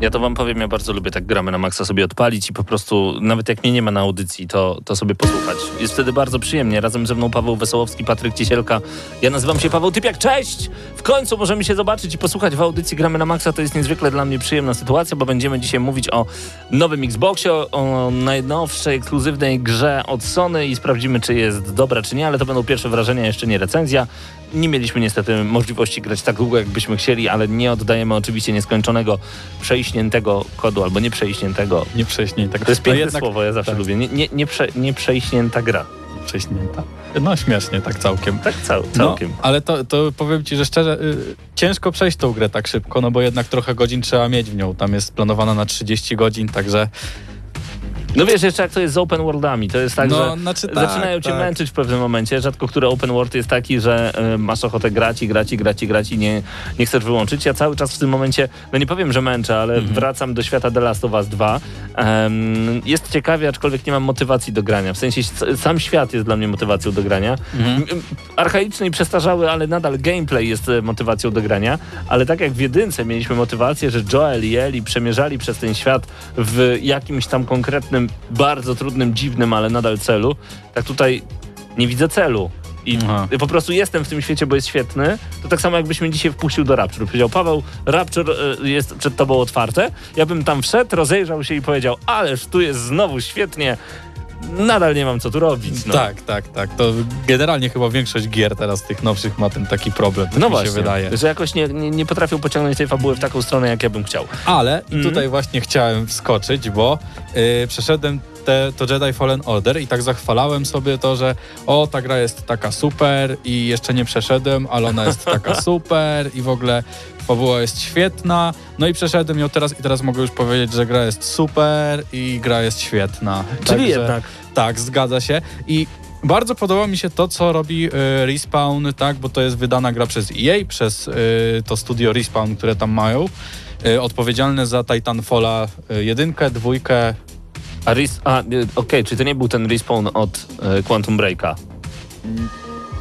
Ja to wam powiem, ja bardzo lubię tak gramy na maksa sobie odpalić i po prostu, nawet jak mnie nie ma na audycji, to, to sobie posłuchać. Jest wtedy bardzo przyjemnie. Razem ze mną Paweł Wesołowski, Patryk Ciesielka. Ja nazywam się Paweł Typiak. Cześć! W końcu możemy się zobaczyć i posłuchać w audycji Gramy na maksa. To jest niezwykle dla mnie przyjemna sytuacja, bo będziemy dzisiaj mówić o nowym Xboxie, o, najnowszej ekskluzywnej grze od Sony i sprawdzimy, czy jest dobra, czy nie, ale to będą pierwsze wrażenia, jeszcze nie recenzja. Nie mieliśmy niestety możliwości grać tak długo, jakbyśmy chcieli, ale nie oddajemy oczywiście nieskończonego przeiśniętego kodu albo nieprzeiśniętego. Nieprzeiśnięta. To jest piękne no jednak, słowo, ja zawsze tak, lubię. Nie, nie, nie, prze, gra. Przeiśnięta. No śmiesznie, tak całkiem. Tak cał, całkiem. No, ale to, to powiem ci, że szczerze, y, ciężko przejść tą grę tak szybko, no bo jednak trochę godzin trzeba mieć w nią. Tam jest planowana na 30 godzin, także No wiesz, jeszcze jak to jest z open worldami, to jest tak, No, że znaczy tak, zaczynają cię tak. męczyć w pewnym momencie. Rzadko który open world jest taki, że y, masz ochotę grać i grać i grać i grać i nie, nie chcesz wyłączyć. Ja cały czas w tym momencie, no nie powiem, że męczę, ale Mhm. wracam do świata The Last of Us 2. Em, jest ciekawie, aczkolwiek nie mam motywacji do grania. W sensie sam świat jest dla mnie motywacją do grania. Mhm. M- m- Archaiczny i przestarzały, ale nadal gameplay jest e, motywacją do grania. Ale tak jak w jedynce mieliśmy motywację, że Joel i Ellie przemierzali przez ten świat w jakimś tam konkretnym, bardzo trudnym, dziwnym, ale nadal celu, tak tutaj nie widzę celu. I Aha. po prostu jestem w tym świecie, bo jest świetny. To tak samo jakbyś mnie dzisiaj wpuścił do Rapture. Powiedział, Paweł, Rapture e, jest przed tobą otwarte. Ja bym tam wszedł, rozejrzał się i powiedział, ależ tu jest znowu świetnie. Nadal nie mam co tu robić. No. tak, tak, tak. To generalnie chyba większość gier teraz tych nowszych ma ten taki problem, tak No mi właśnie, się wydaje. że jakoś nie, nie, nie potrafią pociągnąć tej fabuły w taką stronę, jak ja bym chciał. Ale i Mhm. tutaj właśnie chciałem wskoczyć, bo y, przeszedłem te, to Jedi Fallen Order i tak zachwalałem sobie to, że o, ta gra jest taka super i jeszcze nie przeszedłem, ale ona jest taka super i w ogóle fabuła jest świetna. No i przeszedłem ją teraz i teraz mogę już powiedzieć, że gra jest super i gra jest świetna. Czyli Także- jednak. Tak, zgadza się. I bardzo podoba mi się to, co robi y, Respawn, tak, bo to jest wydana gra przez EA, przez y, to studio Respawn, które tam mają. Y, odpowiedzialne za Titanfalla y, jedynkę, dwójkę. A, a y, okej, czy to nie był ten respawn od y, Quantum Breaka?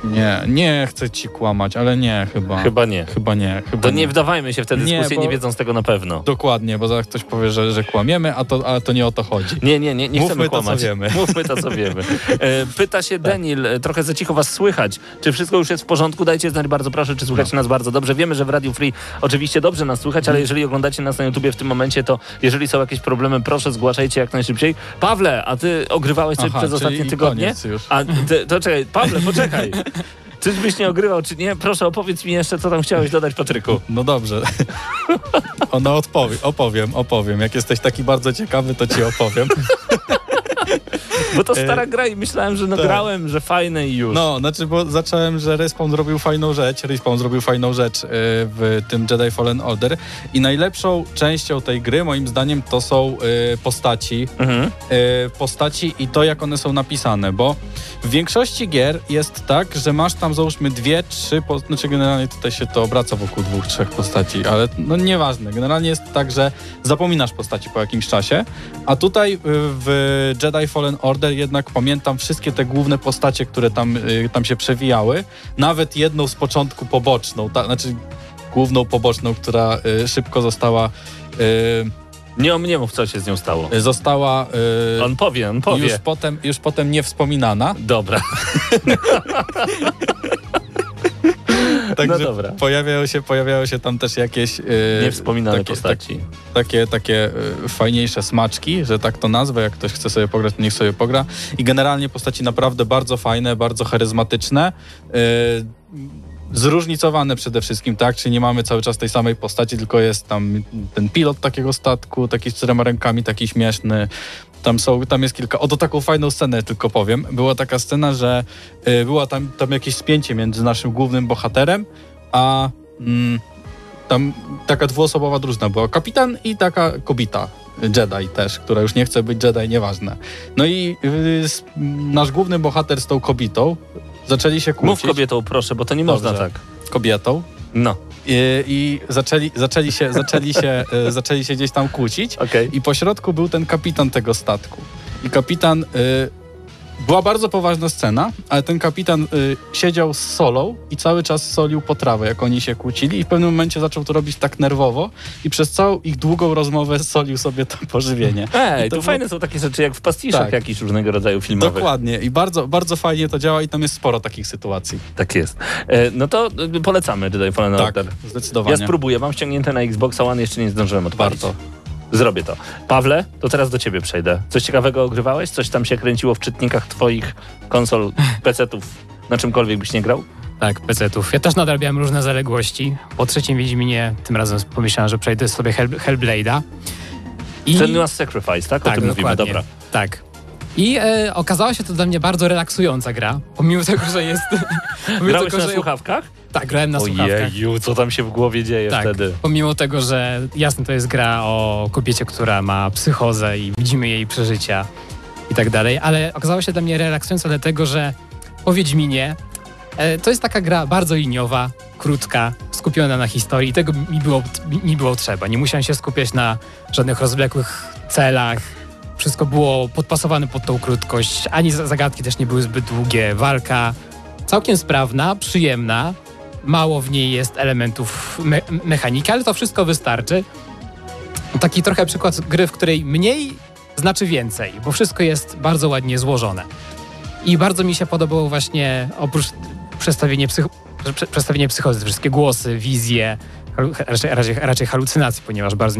Nie, nie chcę ci kłamać, ale nie, chyba. Chyba nie. Chyba nie. Chyba To nie wdawajmy się w tę Nie, dyskusję, nie, bo- wiedząc tego na pewno. Dokładnie, bo zaraz ktoś powie, że, że kłamiemy, a to, ale to nie o to chodzi. Nie, nie, nie, nie Mówmy chcemy to, co kłamać. wiemy. Mówmy to, co wiemy. E, Pyta się Denil, e, trochę za cicho was słychać. Czy wszystko już jest w porządku? Dajcie znać bardzo proszę, czy słuchacie nas bardzo dobrze. Wiemy, że w Radio Free oczywiście dobrze nas słychać, Mhm. ale jeżeli oglądacie nas na YouTubie w tym momencie, to jeżeli są jakieś problemy, proszę zgłaszajcie jak najszybciej. Pawle, a ty ogrywałeś coś Aha, przez ostatnie tygodnie? A ty, to czekaj, Pawle, poczekaj. Czyżbyś nie ogrywał, czy nie? Proszę, opowiedz mi jeszcze, co tam chciałeś dodać, Patryku. No dobrze. Ono odpowie, opowiem, opowiem. Jak jesteś taki bardzo ciekawy, to ci opowiem. Bo to stara gra i myślałem, że tak. nagrałem, że fajne i już. No, znaczy, bo zacząłem, że Respawn zrobił fajną rzecz. Respawn zrobił fajną rzecz y, w tym Jedi Fallen Order. I najlepszą częścią tej gry, moim zdaniem, to są y, postaci. Mhm. postaci i to, jak one są napisane, bo w większości gier jest tak, że masz tam załóżmy dwie, trzy, po, znaczy generalnie tutaj się to obraca wokół dwóch, trzech postaci, ale no nieważne. Generalnie jest tak, że zapominasz postaci po jakimś czasie, a tutaj w Jedi Fallen Order jednak pamiętam wszystkie te główne postacie, które tam, y, tam się przewijały, nawet jedną z początku poboczną, ta, znaczy główną poboczną, która y, szybko została y, Nie o mnie mów, co się z nią stało. została y, On powie, on powie. już potem, już potem nie wspominana. Dobra. Także No dobra. Pojawiają się, pojawiają się tam też jakieś yy, Niewspominane takie, postaci. takie, takie y, fajniejsze smaczki, że tak to nazwę. Jak ktoś chce sobie pograć, to niech sobie pogra. I generalnie postaci naprawdę bardzo fajne, bardzo charyzmatyczne. Y, zróżnicowane przede wszystkim, tak? Czy nie mamy cały czas tej samej postaci, tylko jest tam ten pilot takiego statku, taki z czterema rękami, taki śmieszny. Tam, są, tam jest kilka. Oto taką fajną scenę tylko powiem. Była taka scena, że y, była tam, tam jakieś spięcie między naszym głównym bohaterem, a mm, tam taka dwuosobowa drużyna była. Kapitan i taka kobita. Jedi też, która już nie chce być Jedi, nieważne. No i y, s- nasz główny bohater z tą kobietą zaczęli się kłócić. Mów kobietą, proszę, bo to nie można Dobrze. tak. Kobietą. No, I, i zaczęli, zaczęli, się, zaczęli, się, y, zaczęli się gdzieś tam kłócić. okej. I po środku był ten kapitan tego statku. I kapitan. Y, była bardzo poważna scena, ale ten kapitan y, siedział z solą i cały czas solił potrawę, jak oni się kłócili, i w pewnym momencie zaczął to robić tak nerwowo, i przez całą ich długą rozmowę solił sobie to pożywienie. Ej, to tu było- fajne są takie rzeczy jak w pastiszach Tak. jakichś różnego rodzaju filmowych. Dokładnie. I bardzo, bardzo fajnie to działa, i tam jest sporo takich sytuacji. Tak jest. E, no to e, polecamy Jedi Fallen Tak, Order. zdecydowanie. Ja spróbuję, mam ściągnięte na Xbox One, jeszcze nie zdążyłem odpalić. Warto. Zrobię to. Pawle, to teraz do ciebie przejdę. Coś ciekawego ogrywałeś? Coś tam się kręciło w czytnikach twoich konsol, PC-ów, na czymkolwiek byś nie grał? Tak, PC-ów. Ja też nadrabiałem różne zaległości. Po trzecim Wiedźminie tym razem pomyślałem, że przejdę sobie Hell, Hellblade'a. I... Senua's Sacrifice, tak? O tym mówimy, dobra. Tak. I e, okazała się to dla mnie bardzo relaksująca gra, pomimo tego, że jest... pomimo Grałeś tego, na że- słuchawkach? Tak, grałem na słuchawkach. Ojeju, co tam się w głowie dzieje Tak, wtedy? pomimo tego, że jasne to jest gra o kobiecie, która ma psychozę i widzimy jej przeżycia i tak dalej, ale okazało się dla mnie relaksujące dlatego, że po Wiedźminie e, to jest taka gra bardzo liniowa, krótka, skupiona na historii i tego mi było, mi było trzeba. Nie musiałem się skupiać na żadnych rozwlekłych celach. Wszystko było podpasowane pod tą krótkość, ani za- zagadki też nie były zbyt długie. Walka całkiem sprawna, przyjemna, mało w niej jest elementów me mechaniki, ale to wszystko wystarczy. Taki trochę przykład gry, w której mniej znaczy więcej, bo wszystko jest bardzo ładnie złożone. I bardzo mi się podobało właśnie oprócz przedstawienie, psych prze- przedstawienie psychozy, wszystkie głosy, wizje, raczej, raczej, halucynacje, ponieważ bardzo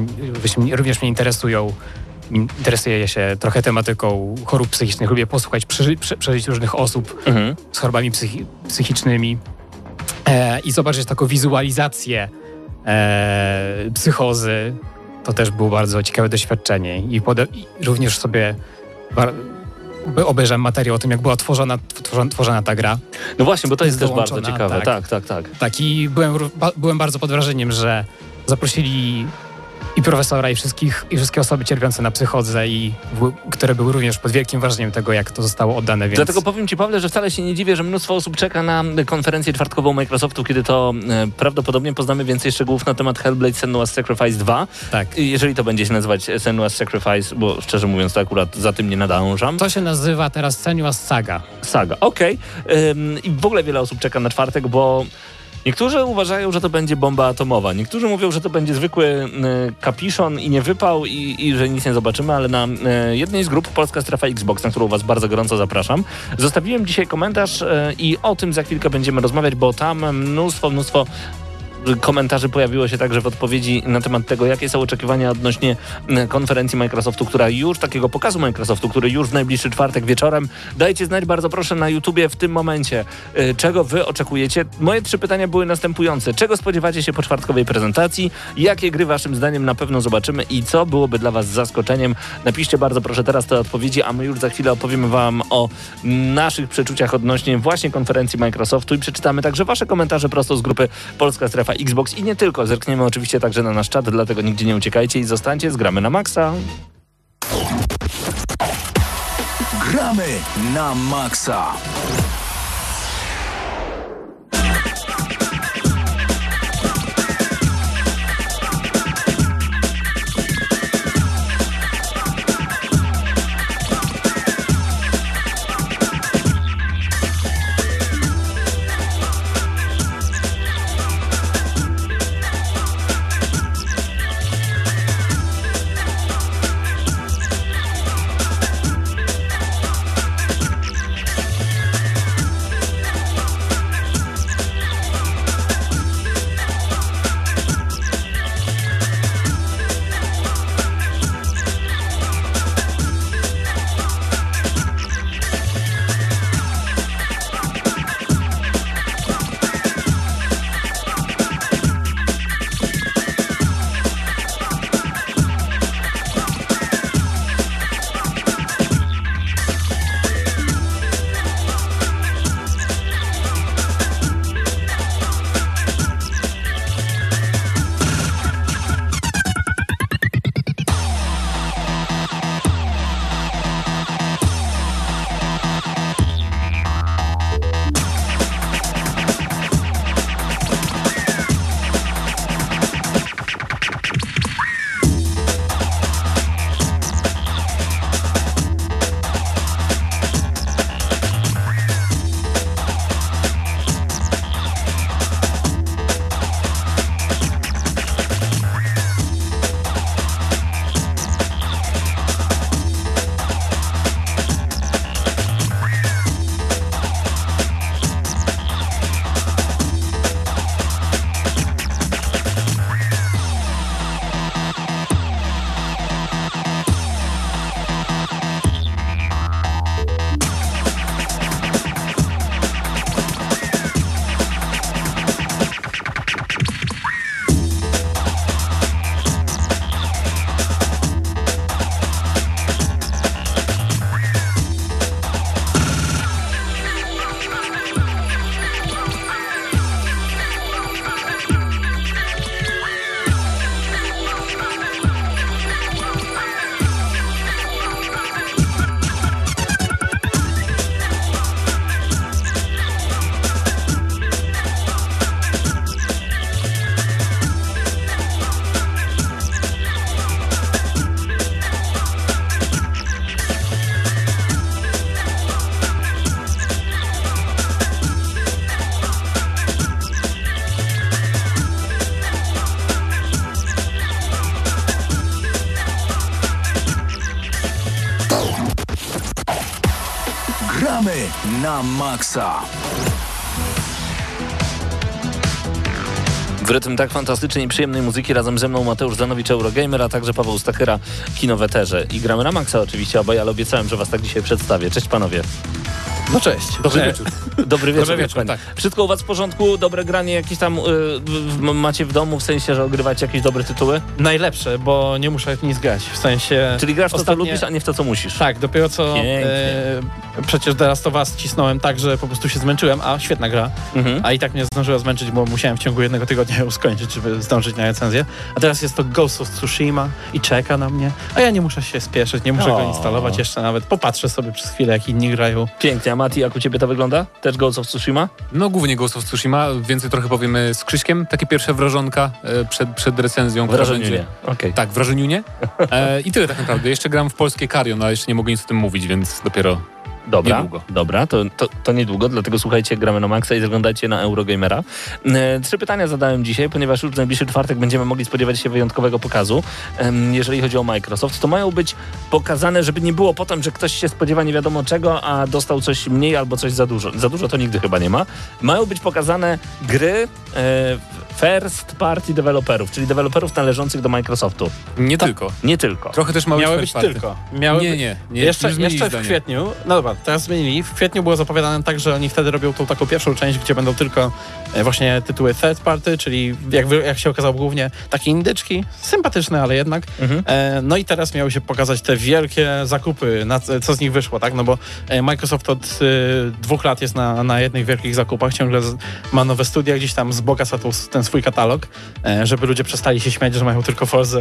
również mnie interesują. Interesuję się trochę tematyką chorób psychicznych, lubię posłuchać przeży prze przeżyć różnych osób, Mhm. z chorobami psychi psychicznymi e, i zobaczyć taką wizualizację e, psychozy, to też było bardzo ciekawe doświadczenie. I, i również sobie obejrzałem materiał o tym, jak była tworzona, tworzona, tworzona ta gra. No właśnie, bo to jest też bardzo ciekawe. tak. Tak, tak, tak. Tak, i byłem, byłem bardzo pod wrażeniem, że zaprosili i profesora, i, wszystkich, i wszystkie osoby cierpiące na psychodzę, i które były również pod wielkim wrażeniem tego, jak to zostało oddane, więc... Dlatego powiem Ci, Pawle, że wcale się nie dziwię, że mnóstwo osób czeka na konferencję czwartkową Microsoftu, kiedy to e, prawdopodobnie poznamy więcej szczegółów na temat Hellblade Senua's Sacrifice 2. tak. Jeżeli to będzie się nazywać Senua's Sacrifice, bo szczerze mówiąc to akurat za tym nie nadążam. To się nazywa teraz Senua's Saga. Saga, okej. Ym, I w ogóle wiele osób czeka na czwartek, bo niektórzy uważają, że to będzie bomba atomowa. Niektórzy mówią, że to będzie zwykły y, kapiszon i nie wypał i, i że nic nie zobaczymy, ale na y, jednej z grup Polska Strefa Xbox, na którą was bardzo gorąco zapraszam, zostawiłem dzisiaj komentarz y, i o tym za chwilkę będziemy rozmawiać, bo tam mnóstwo, mnóstwo komentarzy pojawiło się także w odpowiedzi na temat tego, jakie są oczekiwania odnośnie konferencji Microsoftu, która już, takiego pokazu Microsoftu, który już w najbliższy czwartek wieczorem. Dajcie znać bardzo proszę na YouTubie w tym momencie, e, czego wy oczekujecie. Moje trzy pytania były następujące. Czego spodziewacie się po czwartkowej prezentacji? Jakie gry waszym zdaniem na pewno zobaczymy i co byłoby dla was zaskoczeniem? Napiszcie bardzo proszę teraz te odpowiedzi, a my już za chwilę opowiemy wam o naszych przeczuciach odnośnie właśnie konferencji Microsoftu i przeczytamy także wasze komentarze prosto z grupy Polska Strefa Xbox i nie tylko. Zerkniemy oczywiście także na nasz czat, dlatego nigdzie nie uciekajcie i zostańcie z Gramy na Maxa. Gramy na maksa. Na maksa. W rytm tak fantastycznej i przyjemnej muzyki razem ze mną Mateusz Zanowicz, Eurogamer, a także Paweł Stachyra, Kino Weterze. I gramy na maksa oczywiście obaj, ale obiecałem, że was tak dzisiaj przedstawię. Cześć panowie. No cześć. Dobry E, wieczór. Dobry wieczór. Dobry wieczór, tak. Wszystko u was w porządku? Dobre granie jakieś tam y, macie w domu, w sensie, że ogrywacie jakieś dobre tytuły? Najlepsze, bo nie muszę nic grać. W sensie. Czyli grasz w to, co ostatnie- lubisz, a nie w to, co musisz. Tak, dopiero co e, przecież teraz to was cisnąłem tak, że po prostu się zmęczyłem, a świetna gra, Mhm. a i tak mnie zdążyła zmęczyć, bo musiałem w ciągu jednego tygodnia ją skończyć, żeby zdążyć na recenzję. A teraz jest to Ghost of Tsushima i czeka na mnie, a ja nie muszę się spieszyć, nie muszę O. go instalować jeszcze nawet. Popatrzę sobie przez chwilę, jak inni grają. Pięknie. Mati, jak u ciebie to wygląda? Też Ghost of Tsushima? No głównie Ghost of Tsushima, więcej trochę powiemy z Krzyśkiem, takie pierwsze wrażonka e, przed, przed recenzją. która Wrażenie będzie- nie. Okej. Tak, wrażeniu nie. E, I tyle tak naprawdę. Jeszcze gram w polskie Karion, ale jeszcze nie mogę nic o tym mówić, więc dopiero Dobra, Niedługo. dobra to, to, to niedługo, dlatego słuchajcie, gramy na Maxa i zaglądajcie na Eurogamera. E, trzy pytania zadałem dzisiaj, ponieważ już w najbliższy czwartek będziemy mogli spodziewać się wyjątkowego pokazu. Em, jeżeli chodzi o Microsoft, to mają być pokazane, żeby nie było potem, że ktoś się spodziewa nie wiadomo czego, a dostał coś mniej albo coś za dużo. Za dużo to nigdy chyba nie ma. Mają być pokazane gry e, first party deweloperów, czyli deweloperów należących do Microsoftu. nie tylko. Nie tylko. Trochę też ma Miały być party. tylko. Miały Nie, nie, nie. jeszcze jeszcze w kwietniu, no dobra, teraz zmienili. W kwietniu było zapowiadane tak, że oni wtedy robią tą taką pierwszą część, gdzie będą tylko e, właśnie tytuły third party, czyli jak, jak się okazało głównie takie indyczki, sympatyczne, ale jednak. Mhm. E, no i teraz miały się pokazać te wielkie zakupy, na, co z nich wyszło, tak? No bo e, Microsoft od e, dwóch lat jest na, na jednych wielkich zakupach, ciągle z, ma nowe studia, gdzieś tam wzbogaca tą, ten swój katalog, e, żeby ludzie przestali się śmiać, że mają tylko Forza,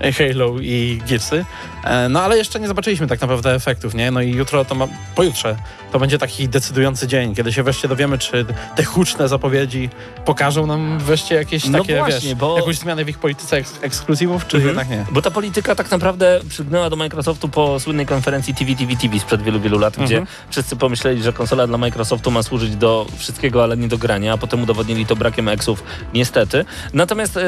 e, Halo i Gearsy. E, no ale jeszcze nie zobaczyliśmy tak naprawdę efektów, nie? No i jutro to ma, pojutrze to będzie taki decydujący dzień, kiedy się wreszcie dowiemy, czy te huczne zapowiedzi pokażą nam wreszcie jakieś No takie, właśnie, wiesz, bo- jakąś zmianę w ich polityce eks- ekskluzywów, czy Mhm. jednak nie? Bo ta polityka tak naprawdę przygnęła do Microsoftu po słynnej konferencji TV, TV, TV sprzed wielu, wielu lat, gdzie Mhm. wszyscy pomyśleli, że konsola dla Microsoftu ma służyć do wszystkiego, ale nie do grania, a potem udowodnili to brakiem eksów, niestety. Natomiast e,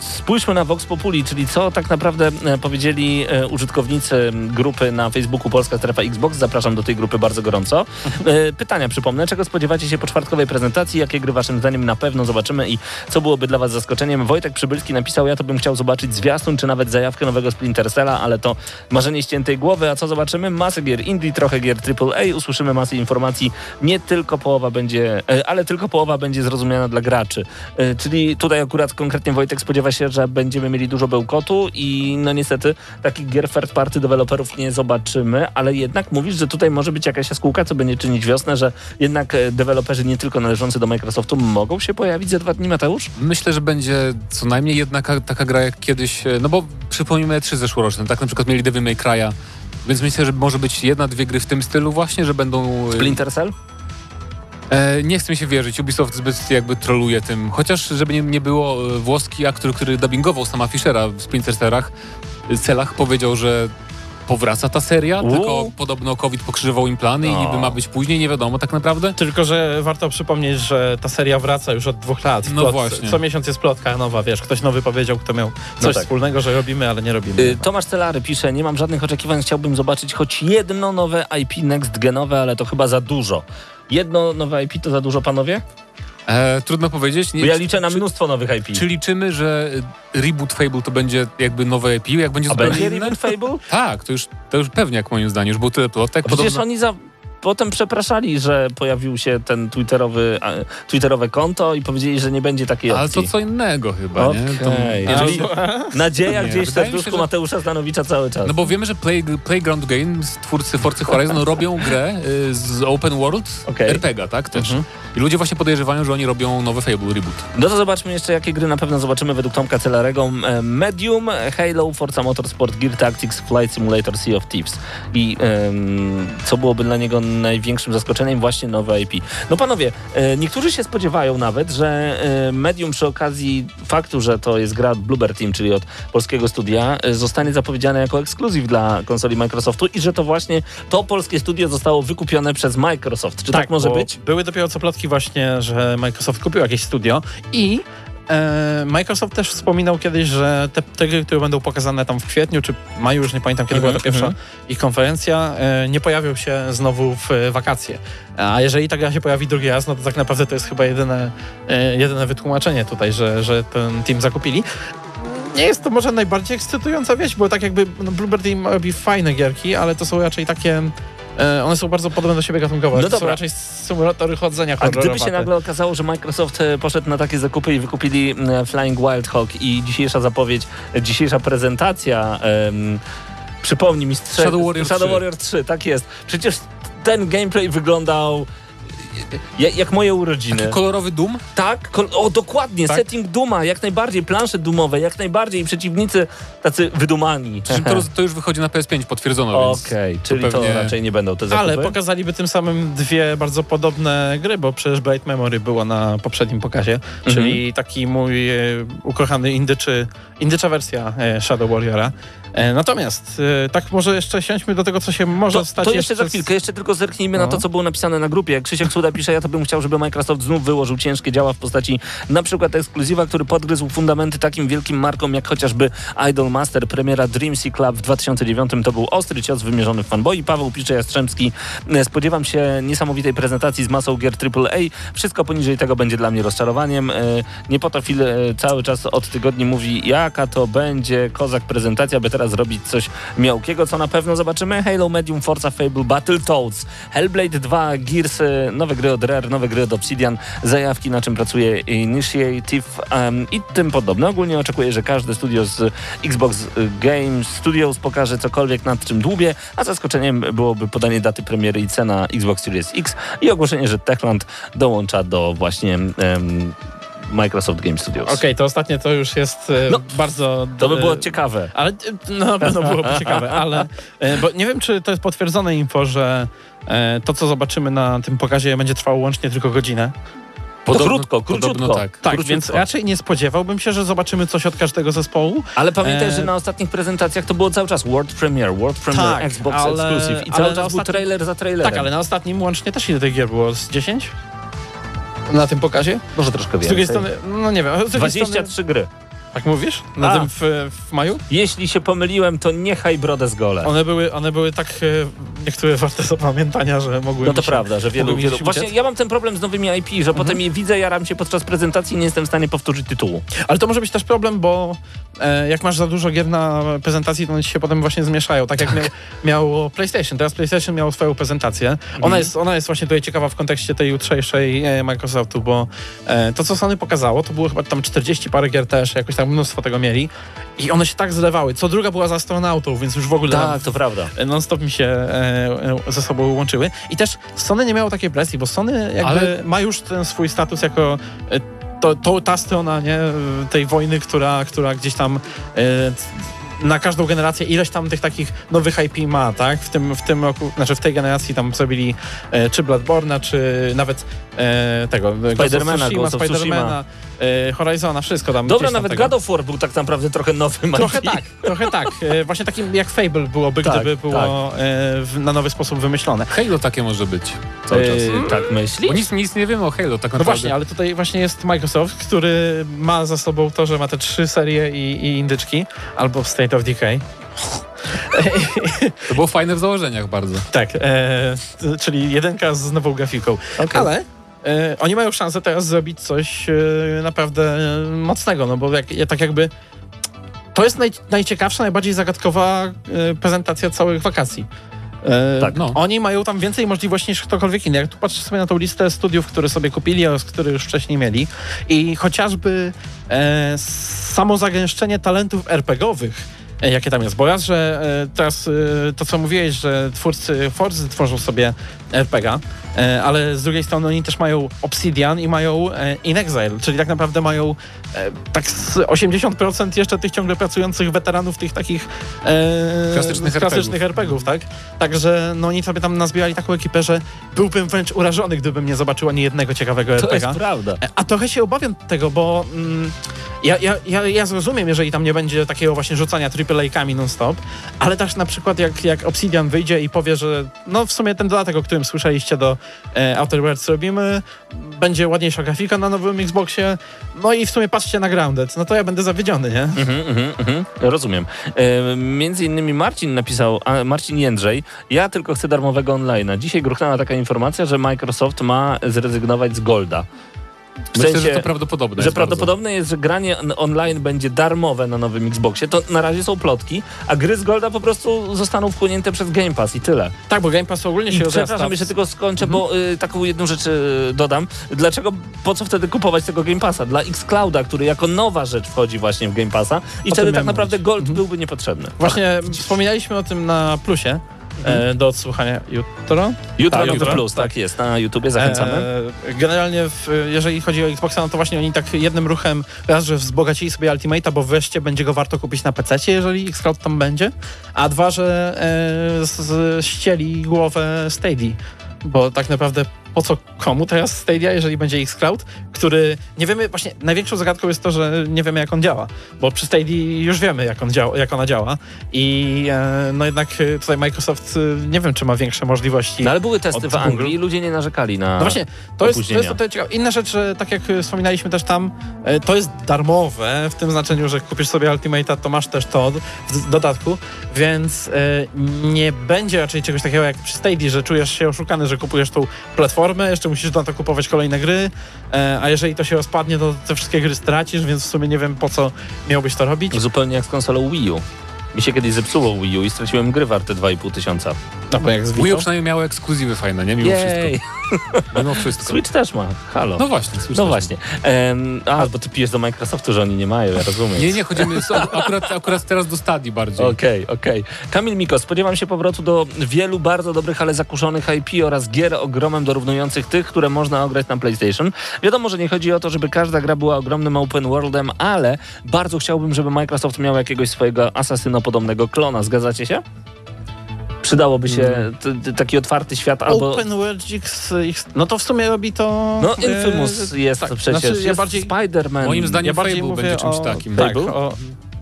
spójrzmy na Vox Populi, czyli co tak naprawdę e, powiedzieli e, użytkownicy grupy na Facebooku Polska Strefa Xbox. Zapraszam do tej grupy bardzo gorąco. E, pytania przypomnę, czego spodziewacie się po czwartkowej prezentacji, jakie gry waszym zdaniem na pewno zobaczymy i co byłoby dla was zaskoczeniem. Wojtek Przybylski napisał, ja to bym chciał zobaczyć zwiastun, czy nawet zajawkę nowego Splinter Cella, ale to marzenie ściętej głowy, a co zobaczymy? Masę gier indie, trochę gier AAA, usłyszymy masę informacji, nie tylko połowa będzie, e, ale tylko połowa będzie zrozumiana dla graczy. E, Czyli tutaj akurat konkretnie Wojtek spodziewa się, że będziemy mieli dużo bełkotu i no niestety takich gier third party deweloperów nie zobaczymy, ale jednak mówisz, że tutaj może być jakaś jaskółka, co będzie czynić wiosnę, że jednak e, deweloperzy nie tylko należący do Microsoftu mogą się pojawić za dwa dni, Mateusz? Myślę, że będzie co najmniej jedna ka- taka gra jak kiedyś, e, no bo przypomnijmy E3 zeszłoroczne, tak na przykład mieli Devil May Cry'a, więc myślę, że może być jedna, dwie gry w tym stylu właśnie, że będą... e, Splinter Cell? E, nie chcę mi się wierzyć, Ubisoft zbyt jakby troluje tym. Chociaż, żeby nie, nie było, włoski aktor, który dubbingował sama Fischera w Splinter Cellach, celach powiedział, że powraca ta seria, Uuu. tylko podobno COVID pokrzyżował im plany i O. niby ma być później, nie wiadomo tak naprawdę. Tylko, że warto przypomnieć, że ta seria wraca już od dwóch lat. No właśnie. Co miesiąc jest plotka nowa, wiesz, ktoś nowy powiedział, kto miał coś tak. wspólnego, że robimy, ale nie robimy. Y, Tomasz Celary pisze, nie mam żadnych oczekiwań, chciałbym zobaczyć choć jedno nowe IP next genowe, ale to chyba za dużo. Jedno nowe IP to za dużo, panowie? E, trudno powiedzieć. Bo Nie, ja liczę na mnóstwo nowych IP. czy liczymy, że e, reboot Fable to będzie jakby nowe EP, jak będzie A zupełnie będzie inne? Reboot Fable? Tak, to już, to już pewnie jak moim zdaniem, już był tyle plotek. Przecież Podobno, oni za... potem przepraszali, że pojawił się ten twitterowy, twitterowe konto i powiedzieli, że nie będzie takiej ale opcji. to co innego chyba, nie? To, jeżeli, Nadzieja Nie, gdzieś w serduszku że- Mateusza Stanowicza cały czas. no bo wiemy, że Play, Playground Games, twórcy Forza Horizon, robią grę y, z Open World, Okej. RPG, tak też. Mhm. I ludzie właśnie podejrzewają, że oni robią nowy Fable reboot. No to zobaczmy jeszcze, jakie gry na pewno zobaczymy według Tomka Celarego. E, Medium, Halo, Forza Motorsport, Gear Tactics, Flight Simulator, Sea of Thieves. I em, co byłoby dla niego największym zaskoczeniem? Właśnie nowe IP. No panowie, e, niektórzy się spodziewają nawet, że e, Medium przy okazji faktu, że to jest gra od Bluebird Team, czyli od polskiego studia, e, zostanie zapowiedziane jako ekskluzyw dla konsoli Microsoftu i że to właśnie to polskie studio zostało wykupione przez Microsoft. Czy tak, może bo być? Były dopiero co plotki właśnie, że Microsoft kupił jakieś studio i Microsoft też wspominał kiedyś, że te, te gry, które będą pokazane tam w kwietniu czy maju, już nie pamiętam kiedy była ta pierwsza ich konferencja, e, nie pojawią się znowu w e, wakacje. A jeżeli ta gra się pojawi drugi raz, no to tak naprawdę to jest chyba jedyne, e, jedyne wytłumaczenie tutaj, że, że ten team zakupili. Nie jest to może najbardziej ekscytująca wieść, bo tak jakby no, Bluebird Team robi fajne gierki, ale to są raczej takie... e, One są bardzo podobne do siebie gatunkowo. No to są dobra. raczej symulatory chodzenia A gdyby się nagle okazało, że Microsoft e, poszedł na takie zakupy i wykupili e, Flying Wild Hog i dzisiejsza zapowiedź, dzisiejsza prezentacja, em, przypomnij mi, strze- Shadow Warrior Shadow 3. Warrior 3, tak jest. Przecież ten gameplay wyglądał jak, jak moje urodziny. Taki kolorowy dum? Tak, kol- o dokładnie, Tak? setting Duma, jak najbardziej, plansze dumowe, jak najbardziej i przeciwnicy tacy wydumani. To, to już wychodzi na PS5, potwierdzono, więc... Okej, czyli to, pewnie- raczej nie będą te zakupy. Ale pokazaliby tym samym dwie bardzo podobne gry, bo przecież Bright Memory było na poprzednim pokazie, czyli taki mój e, ukochany indyczy, indycza wersja e, Shadow Warriora. E, natomiast e, tak może jeszcze siądźmy do tego, co się może To, stać to jeszcze za z- chwilkę, jeszcze tylko zerknijmy na No. to, co było napisane na grupie. Jak Krzysiek Suda pisze, ja to bym chciał, żeby Microsoft znów wyłożył ciężkie działa w postaci na przykład ekskluzywa, który podgryzł fundamenty takim wielkim markom, jak chociażby Idol Master, premiera Dreamsea Club w 2009. To był ostry cios wymierzony w fanboi. Paweł pisze Jastrzębski, e, spodziewam się niesamowitej prezentacji z masą gier AAA. Wszystko poniżej tego będzie dla mnie rozczarowaniem. Nie po to e, cały czas od tygodni mówi, jaka to będzie kozak prezentacja, by teraz zrobić coś miałkiego, co na pewno zobaczymy. Halo Medium, Forza Fable, Battletoads, Hellblade 2, Gears, e, nowe gry od Rare, nowe gry od Obsidian, zajawki na czym pracuje Initiative em, i tym podobne. Ogólnie oczekuję, że każde studio z Xbox Games Studios pokaże cokolwiek nad czym dłubię, a zaskoczeniem byłoby podanie daty premiery i cena Xbox Series X i ogłoszenie, że Techland dołącza do właśnie em, Microsoft Game Studios. Okej, to ostatnie to już jest e, No, bardzo... To by było e, ciekawe. Ale e, no, na pewno byłoby ciekawe, ale bo nie wiem, czy to jest potwierdzone info, że to, co zobaczymy na tym pokazie, będzie trwało łącznie tylko godzinę. Podobno, krótko, króciutko. Podobno tak. Tak, Króciutko. więc raczej nie spodziewałbym się, że zobaczymy coś od każdego zespołu. Ale pamiętaj, E, że na ostatnich prezentacjach to było cały czas World Premiere, World Premiere, Tak, Xbox ale- Exclusive i cały czas był trailer za trailerem. Tak, ale na ostatnim łącznie też ile tych gier było? Z 10? Na tym pokazie? Może troszkę Z drugiej więcej. strony, no nie wiem. Z drugiej strony, 23 gry. Tak mówisz? Na A. tym w, w maju? Jeśli się pomyliłem, to niechaj brodę z gole. One były, one były tak e, niektóre warte zapamiętania, że mogły No to się, prawda, że wielu, wielu... się Właśnie ja mam ten problem z nowymi IP, że Mhm. potem je widzę, jaram się podczas prezentacji i nie jestem w stanie powtórzyć tytułu. Ale to może być też problem, bo e, jak masz za dużo gier na prezentacji, to one się potem właśnie zmieszają. Tak jak miał, miało PlayStation. Teraz PlayStation miało swoją prezentację. Mhm. Ona, jest, ona jest właśnie tutaj ciekawa w kontekście tej jutrzejszej e, Microsoftu, bo e, to, co Sony pokazało, to było chyba tam 40 parę gier też, jakoś tam mnóstwo tego mieli. I one się tak zlewały. Co druga była z astronautą, więc już w ogóle Tak, to prawda. non-stop mi się e, e, ze sobą łączyły. I też Sony nie miało takiej presji, bo Sony jakby Ale- ma już ten swój status jako e, to, to, ta strona nie, tej wojny, która, która gdzieś tam e, na każdą generację ileś tam tych takich nowych IP ma, tak? W tym, w tym roku, znaczy w tej generacji tam zrobili e, czy Bloodborne'a, czy nawet e, tego Spidermana, Ghost Ghost of of Spidermana, e, Horizona, wszystko tam. Dobra, nawet tego. God of War był tak naprawdę trochę nowym Trochę IP. tak, trochę tak. E, Właśnie takim jak Fable byłoby, Tak, gdyby było e, w, na nowy sposób wymyślone. Halo takie może być. Cały Yy, czas. Tak myśli? Bo nic, nic nie wiemy o Halo tak No naprawdę. właśnie, ale tutaj właśnie jest Microsoft, który ma za sobą to, że ma te trzy serie i, i indyczki, albo State of Decay. To było fajne w założeniach bardzo. Tak, e, czyli jedynka z nową grafiką. Okej. Ale e, oni mają szansę teraz zrobić coś e, naprawdę e, mocnego, no bo jak, ja tak jakby to jest naj, najciekawsza, najbardziej zagadkowa e, prezentacja całych wakacji. E, Tak, no. Oni mają tam więcej możliwości niż ktokolwiek inny. Jak tu patrzę sobie na tą listę studiów, które sobie kupili oraz które już wcześniej mieli i chociażby e, samo zagęszczenie talentów RPGowych, e, jakie tam jest. Bo raz, że e, teraz e, to, co mówiłeś, że twórcy Forzy tworzą sobie RPG, e, ale z drugiej strony oni też mają Obsidian i mają e, In Exile, czyli tak naprawdę mają e, tak z 80% jeszcze tych ciągle pracujących weteranów tych takich e, Klasycznych klasycznych RPGów, tak? Także no oni sobie tam nazbierali taką ekipę, że byłbym wręcz urażony, gdybym nie zobaczył ani jednego ciekawego To RPG. jest prawda. A trochę się obawiam tego, bo mm, Ja, ja, ja, ja zrozumiem, jeżeli tam nie będzie takiego właśnie rzucania AAA-kami non-stop, ale też na przykład jak, jak Obsidian wyjdzie i powie, że no w sumie ten dodatek, o którym słyszeliście do e, Outer Worlds robimy, będzie ładniejsza grafika na nowym Xboxie, no i w sumie patrzcie na Grounded, no to ja będę zawiedziony, nie? Mhm, mhm, mhm. Rozumiem. E, między innymi Marcin napisał, a Marcin Jędrzej, ja tylko chcę darmowego online'a. Dzisiaj gruchnęła taka informacja, że Microsoft ma zrezygnować z Golda. W Myślę, sensie, że to prawdopodobne że jest prawdopodobne jest, że granie on- online będzie darmowe na nowym Xboxie. To na razie są plotki, a gry z Golda po prostu zostaną wchłonięte przez Game Pass i tyle. Tak, bo Game Pass ogólnie się rozrasta. przepraszam, jeszcze tylko skończę, bo y, taką jedną rzecz y, dodam. Dlaczego, po co wtedy kupować tego Game Passa? Dla Xclouda, który jako nowa rzecz wchodzi właśnie w Game Passa i wtedy tak naprawdę mówić. Gold byłby niepotrzebny. Właśnie wspominaliśmy o tym na plusie e, do odsłuchania jutro. Jutro Tak, jutro, Plus, tak. tak. jest, na YouTubie, zachęcamy. E, generalnie, w, jeżeli chodzi o Xboxa, no to właśnie oni tak jednym ruchem raz, że wzbogacili sobie Ultimate'a, bo wreszcie będzie go warto kupić na PC, jeżeli Xcloud tam będzie, a dwa, że e, z- z, ścieli głowę Stadia, bo tak naprawdę po co komu teraz Stadia, jeżeli będzie Xcloud, który nie wiemy, właśnie największą zagadką jest to, że nie wiemy jak on działa, bo przy Stadia już wiemy jak, on działa, jak ona działa i e, no jednak e, tutaj Microsoft e, nie wiem, czy ma większe możliwości No ale były testy w Anglii ludzie nie narzekali na... no właśnie, to jest, to jest tutaj ciekawe. Inna rzecz, że tak jak wspominaliśmy też tam, e, to jest darmowe, w tym znaczeniu, że kupisz sobie Ultimate'a, to masz też to w dodatku, więc e, nie będzie raczej czegoś takiego jak przy Stadia, że czujesz się oszukany, że kupujesz tą platformę, jeszcze musisz na to kupować kolejne gry, e, a jeżeli to się rozpadnie, to te wszystkie gry stracisz, więc w sumie nie wiem po co miałbyś to robić. Zupełnie jak z konsolą Wii U. Mi się kiedyś zepsuło Wii U i straciłem gry warte 2,5 tysiąca. No bo jak z Wii U przynajmniej miało ekskluzywy fajne, nie? Mimo Jej! wszystko. Mimo wszystko. Switch też ma, halo. No właśnie, Switch No też. właśnie. Em, a, bo ty pijesz do Microsoftu, że oni nie mają, ja rozumiem. Nie, nie, chodzimy z, akurat, akurat teraz do stadii bardziej. Okej, okej. Kamil Miko, spodziewam się powrotu do wielu bardzo dobrych, ale zakuszonych IP oraz gier ogromem dorównujących tych, które można ograć na PlayStation. Wiadomo, że nie chodzi o to, żeby każda gra była ogromnym open worldem, ale bardzo chciałbym, żeby Microsoft miał jakiegoś swojego asasynopodobnego klona. Zgadzacie się? Przydałoby się t- t- taki otwarty świat albo... Open World X, X, no to w sumie robi to... No, e, Infamous jest tak, przecież, znaczy, ja jest bardziej- Spider-Man. Moim zdaniem Ja bardziej Fable będzie czymś o- takim. Tak, o,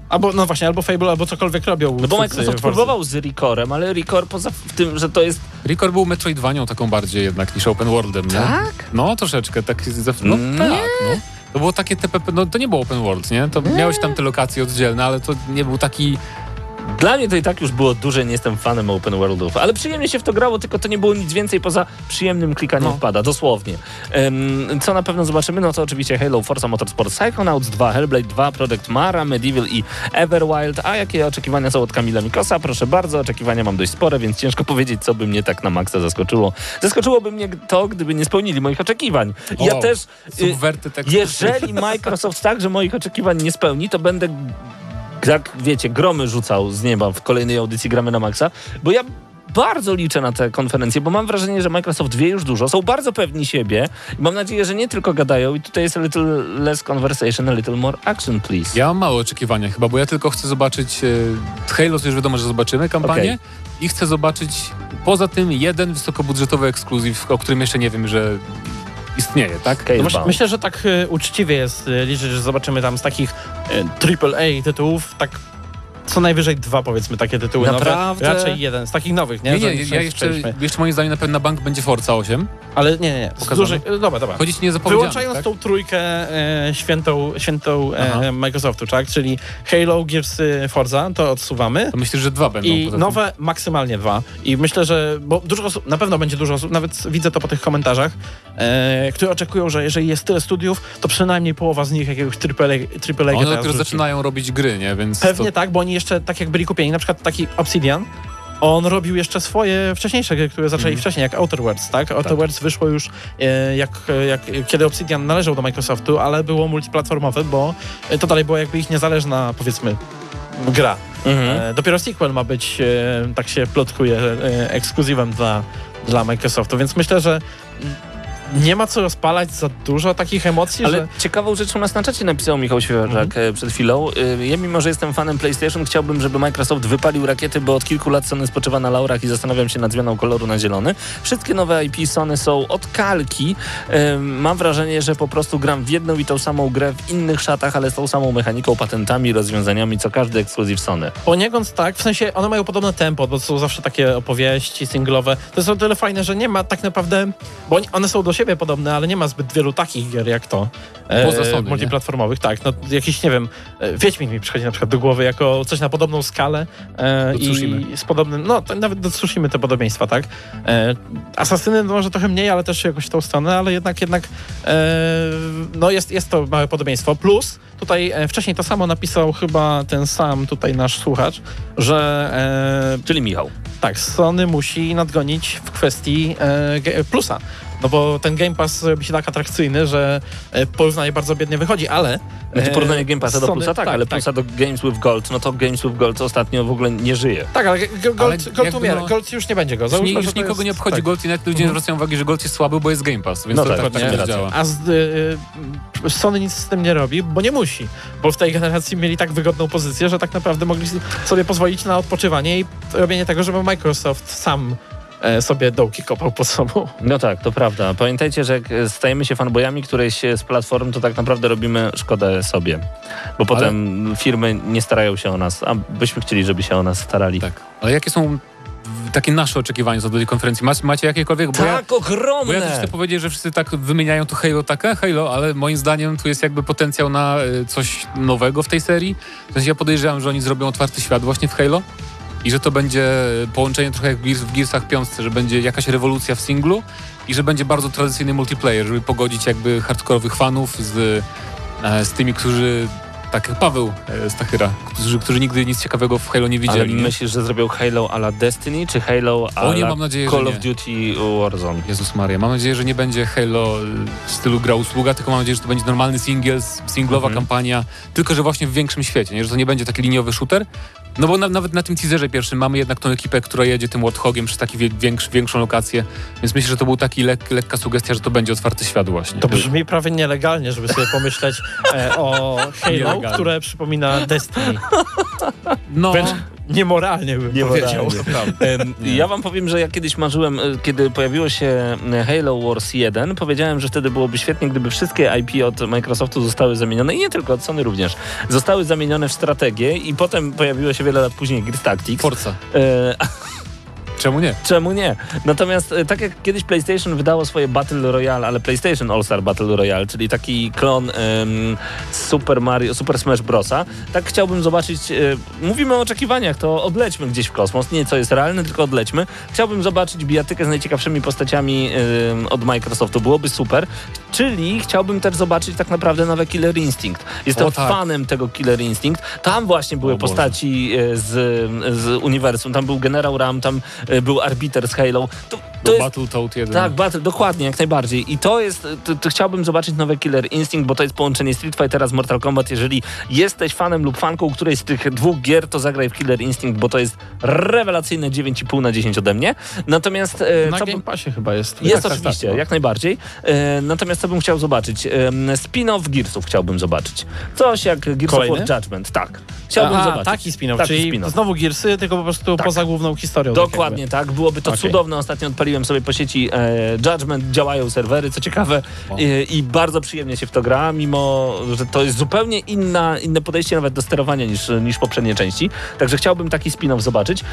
albo, no właśnie, albo Fable, albo cokolwiek robią. No bo Microsoft próbował z Recorem, ale Record poza w tym, że to jest... Record był Metroidvanią taką bardziej jednak niż open worldem, nie? Tak? No, troszeczkę. Tak, no Nie. tak, no. To było takie TPP, no to nie było open world, nie? To miałeś tam te lokacje oddzielne, ale to nie był taki... Dla mnie to i tak już było duże, nie jestem fanem open worldów, ale przyjemnie się w to grało, tylko to nie było nic więcej poza przyjemnym klikaniem No. wpada, dosłownie. Em, co na pewno zobaczymy, no to oczywiście Halo, Forza Motorsport, Psychonauts 2, Hellblade 2, Project Mara, Medieval i Everwild, a jakie oczekiwania są od Kamila Mikosa? Proszę bardzo, oczekiwania mam dość spore, więc ciężko powiedzieć, co by mnie tak na maksa zaskoczyło. Zaskoczyłoby mnie to, gdyby nie spełnili moich oczekiwań. I ja też... y, tak... jeżeli Microsoft także moich oczekiwań nie spełni, to będę jak wiecie, gromy rzucał z nieba w kolejnej audycji Gramy na Maxa, bo ja bardzo liczę na tę konferencję, bo mam wrażenie, że Microsoft wie już dużo, są bardzo pewni siebie i mam nadzieję, że nie tylko gadają i tutaj jest a little less conversation, a little more action, please. Ja mam małe oczekiwania chyba, bo ja tylko chcę zobaczyć e, Halo, to już wiadomo, że zobaczymy kampanię Okej. i chcę zobaczyć poza tym jeden wysokobudżetowy ekskluzyw, o którym jeszcze nie wiem, że istnieje, tak? No właśnie, myślę, że tak e, uczciwie jest e, liczyć, że zobaczymy tam z takich e, AAA tytułów, tak co najwyżej dwa powiedzmy takie tytuły Naprawdę? nowe. Raczej jeden, z takich nowych, nie? Nie, nie, ja jeszcze, jeszcze moim zdaniem na pewno na bank będzie Forza 8. Ale nie, nie, nie. Z dużej, e, dobra, dobra. Chodzić nie Wyłączając tak? tą trójkę e, świętą, świętą e, Microsoftu, tak? Czyli Halo, Gears, Forza, to odsuwamy. To myślę, że dwa będą. I nowe maksymalnie dwa. I myślę, że, bo dużo osób, na pewno będzie dużo osób, nawet widzę to po tych komentarzach, e, które oczekują, że jeżeli jest tyle studiów, to przynajmniej połowa z nich jakiegoś AAA, AAA One dopiero zaczynają robić gry, nie? Więc Pewnie to, tak, bo oni jeszcze tak jak byli kupieni, na przykład taki Obsidian, on robił jeszcze swoje wcześniejsze gry, które zaczęli Mhm. wcześniej, jak Outer Worlds, tak? Outer Worlds wyszło już e, jak, jak, kiedy Obsidian należał do Microsoftu, ale było multiplatformowe, bo e, to dalej była jakby ich niezależna, powiedzmy, gra. Mhm. E, dopiero sequel ma być, e, tak się plotkuje, e, ekskluzywem dla, dla Microsoftu, więc myślę, że mm, nie ma co rozpalać za dużo takich emocji, Ale że... ciekawą rzeczą nas na czacie napisał Michał Świeżak Mhm. przed chwilą. Y, Ja mimo, że jestem fanem PlayStation, chciałbym, żeby Microsoft wypalił rakiety, bo od kilku lat Sony spoczywa na laurach i zastanawiam się nad zmianą koloru na zielony. Wszystkie nowe IP Sony są od kalki. Y, Mam wrażenie, że po prostu gram w jedną i tą samą grę w innych szatach, ale z tą samą mechaniką, patentami, rozwiązaniami, co każdy ekskluzyw Sony. Poniekąd tak, w sensie one mają podobne tempo, bo są zawsze takie opowieści singlowe. To jest o tyle fajne, że nie ma tak naprawdę, bo one są do siebie podobne, ale nie ma zbyt wielu takich gier jak to. Poza Sony, nie? multiplatformowych, tak. No, jakiś, nie wiem, e, Wiedźmin mi przychodzi na przykład do głowy jako coś na podobną skalę e, i z podobnym, no to nawet do Tsushimy te podobieństwa, tak. E, Asasyny no, może trochę mniej, ale też jakoś w tą stronę, ale jednak, jednak e, no jest, jest to małe podobieństwo. Plus tutaj e, wcześniej to samo napisał chyba ten sam tutaj nasz słuchacz, że e, Czyli Michał. tak, Sony musi nadgonić w kwestii e, plusa. No bo ten Game Pass robi się tak atrakcyjny, że e, porównanie bardzo biednie wychodzi, ale... Znaczy e, porównanie Game Passa do Sony- Plusa, tak, ale Plusa do Games with Gold, no to Games with Gold ostatnio w ogóle nie żyje. Tak, ale Gold, Ale Gold umiera, no- Gold już nie będzie go. Już, Załóżmy, już to nikogo jest- nie obchodzi tak. Gold i nawet ludzie Mhm. zwracają uwagę, że Gold jest słaby, bo jest Game Pass, więc No to tak, tak, tak działa. A z, y, y, Sony nic z tym nie robi, bo nie musi. Bo w tej generacji mieli tak wygodną pozycję, że tak naprawdę mogli sobie pozwolić na odpoczywanie i robienie tego, żeby Microsoft sam sobie dołki kopał pod sobą. No tak, to prawda. Pamiętajcie, że jak stajemy się fanboyami którejś z platform, to tak naprawdę robimy szkodę sobie. Bo potem firmy nie starają się o nas, a byśmy chcieli, żeby się o nas starali. Tak. Ale jakie są takie nasze oczekiwania co do tej konferencji? Macie, macie jakiekolwiek? Bo ja, Tak, bo ogromne! ja też chcę powiedzieć, że wszyscy tak wymieniają to Halo takie, Halo, ale moim zdaniem tu jest jakby potencjał na y, coś nowego w tej serii. W sensie ja podejrzewam, że oni zrobią otwarty świat właśnie w Halo i że to będzie połączenie trochę jak w Gearsach piątce, że będzie jakaś rewolucja w singlu i że będzie bardzo tradycyjny multiplayer, żeby pogodzić jakby hardkorowych fanów z, e, z tymi, którzy tak jak Paweł e, Stachyra, którzy, którzy nigdy nic ciekawego w Halo nie Ale widzieli. nie? myślisz, że zrobią Halo a la Destiny, czy Halo a O nie, mam nadzieję, Call of. Duty Warzone? Jezus Maria, mam nadzieję, że nie będzie Halo w stylu gra usługa, tylko mam nadzieję, że to będzie normalny single, singlowa Mhm. kampania, tylko że właśnie w większym świecie, nie? że to nie będzie taki liniowy shooter. No bo na, nawet na tym teaserze pierwszym mamy jednak tą ekipę, która jedzie tym Warthogiem przez taki wie, większy, większą lokację, więc myślę, że to był taki lek, lekka sugestia, że to będzie otwarty świat właśnie. To brzmi prawie nielegalnie, żeby sobie pomyśleć e, o Halo, które przypomina Destiny. No, Wręcz niemoralnie bym powiedział. Em, Ja wam powiem, że ja kiedyś marzyłem, e, kiedy pojawiło się e, Halo Wars 1, powiedziałem, że wtedy byłoby świetnie, gdyby wszystkie IP od Microsoftu zostały zamienione, i nie tylko, od Sony również, zostały zamienione w strategię i potem pojawiło się wiele lat później Gears Tactics. Forza. E, Czemu nie? Czemu nie? Natomiast e, tak jak kiedyś PlayStation wydało swoje Battle Royale, ale PlayStation All-Star Battle Royale, czyli taki klon em, Super Mario, Super Smash Brosa, tak chciałbym zobaczyć, e, mówimy o oczekiwaniach, to odlećmy gdzieś w kosmos, nie co jest realne, tylko odlećmy. Chciałbym zobaczyć bijatykę z najciekawszymi postaciami em, od Microsoftu, byłoby super. Czyli chciałbym też zobaczyć tak naprawdę nowe Killer Instinct. Jestem O, tak. fanem tego Killer Instinct. Tam właśnie były O postaci e, z, z uniwersum. Tam był Generał Ram, tam był Arbiter z Halo. To, to Do jest, Battletoad 1. tak, battle, dokładnie, jak najbardziej. I to jest, to, to chciałbym zobaczyć nowe Killer Instinct, bo to jest połączenie Street Fightera z Mortal Kombat. Jeżeli jesteś fanem lub fanką którejś z tych dwóch gier, to zagraj w Killer Instinct, bo to jest rewelacyjne 9,5 na 10 ode mnie. Natomiast e, Na co Game bym- Passie chyba jest. jest Tak, tak, oczywiście, tak, no. jak najbardziej. E, natomiast co bym chciał zobaczyć? E, spin-off Gearsów chciałbym zobaczyć. Coś jak Gears Kolejny? of War Judgment, tak. Chciałbym Aha, zobaczyć. taki spin-off, Taki czyli spin-off. znowu Gearsy, tylko po prostu Tak. poza główną historią. tak Dokładnie tak, byłoby to Okej. cudowne. Ostatnio odpaliłem sobie po sieci e, Judgment, działają serwery, co ciekawe i, i bardzo przyjemnie się w to gra, mimo że to jest zupełnie inna, inne podejście nawet do sterowania niż, niż poprzednie części. Także chciałbym taki spin-off zobaczyć.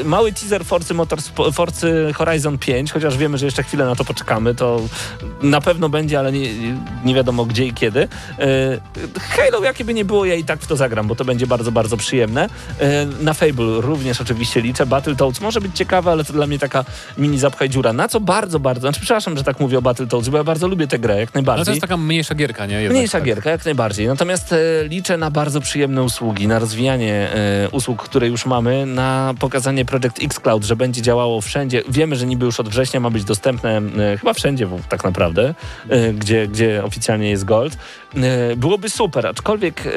E, mały teaser Forcy, Motorsport, Forcy Horizon 5, chociaż wiemy, że jeszcze chwilę na to poczekamy, to na pewno będzie, ale nie, nie wiadomo gdzie i kiedy. E, Halo, jakie by nie było, ja i tak w to zagram, bo to będzie bardzo, bardzo przyjemne. E, Na Fable również oczywiście liczę. Battletoads może być ciekawe, ale to dla mnie taka mini zapchaj dziura. Na co bardzo, bardzo, znaczy przepraszam, że tak mówię o Battletoads, bo ja bardzo lubię tę grę, jak Ale to najbardziej. jest taka mniejsza gierka, nie? Jednak, Mniejsza tak. gierka, jak najbardziej. Natomiast e, liczę na bardzo przyjemne usługi, na rozwijanie e, usług, które już mamy, na pokazanie Project X Cloud, że będzie działało wszędzie. Wiemy, że niby już od września ma być dostępne e, chyba wszędzie tak naprawdę, e, gdzie, gdzie oficjalnie jest Gold. E, byłoby super, aczkolwiek e,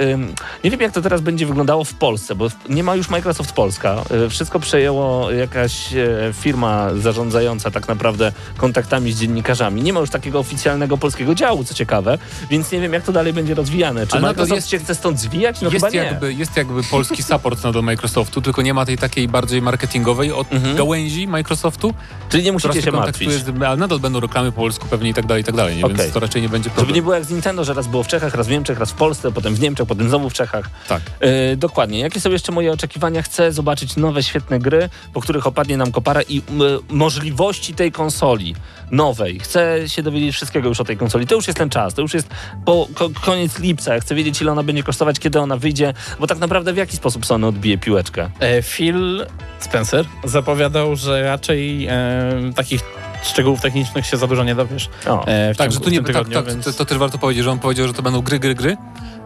nie wiem, jak to teraz będzie wyglądało w Polsce, bo nie ma już Microsoft Polska. E, wszystko przejęło jakaś firma zarządzająca tak naprawdę kontaktami z dziennikarzami. Nie ma już takiego oficjalnego polskiego działu, co ciekawe, więc nie wiem, jak to dalej będzie rozwijane. Czy Ale Microsoft jest- się chce stąd zwijać? No chyba jest, nie. jakby, jest jakby polski support no, do Microsoftu, tylko nie ma tej takiej bardziej marketingowej od Mhm. gałęzi Microsoftu, Czyli nie musicie się martwić. ale nadal będą reklamy po polsku pewnie i tak dalej, i tak dalej, nie? Okej. więc to raczej nie będzie Żeby problem. nie było jak z Nintendo, że raz było w Czechach, raz w Niemczech, raz w Polsce, potem w Niemczech, potem znowu w Czechach. Tak. Yy, dokładnie. Jakie są jeszcze moje oczekiwania? Chcę zobaczyć nowe, świetne gry, po których opadnie nam kopara i możliwości tej konsoli nowej. Chcę się dowiedzieć wszystkiego już o tej konsoli. To już jest ten czas, to już jest po ko koniec lipca. Ja chcę wiedzieć, ile ona będzie kosztować, kiedy ona wyjdzie, bo tak naprawdę w jaki sposób Sony odbije piłeczkę. E, Phil Spencer zapowiadał, że raczej e, takich szczegółów technicznych się za dużo nie dowiesz. E, Tak, że tu nie tym tak, tygodniu, tak, więc... to, to też warto powiedzieć, że on powiedział, że to będą gry, gry, gry,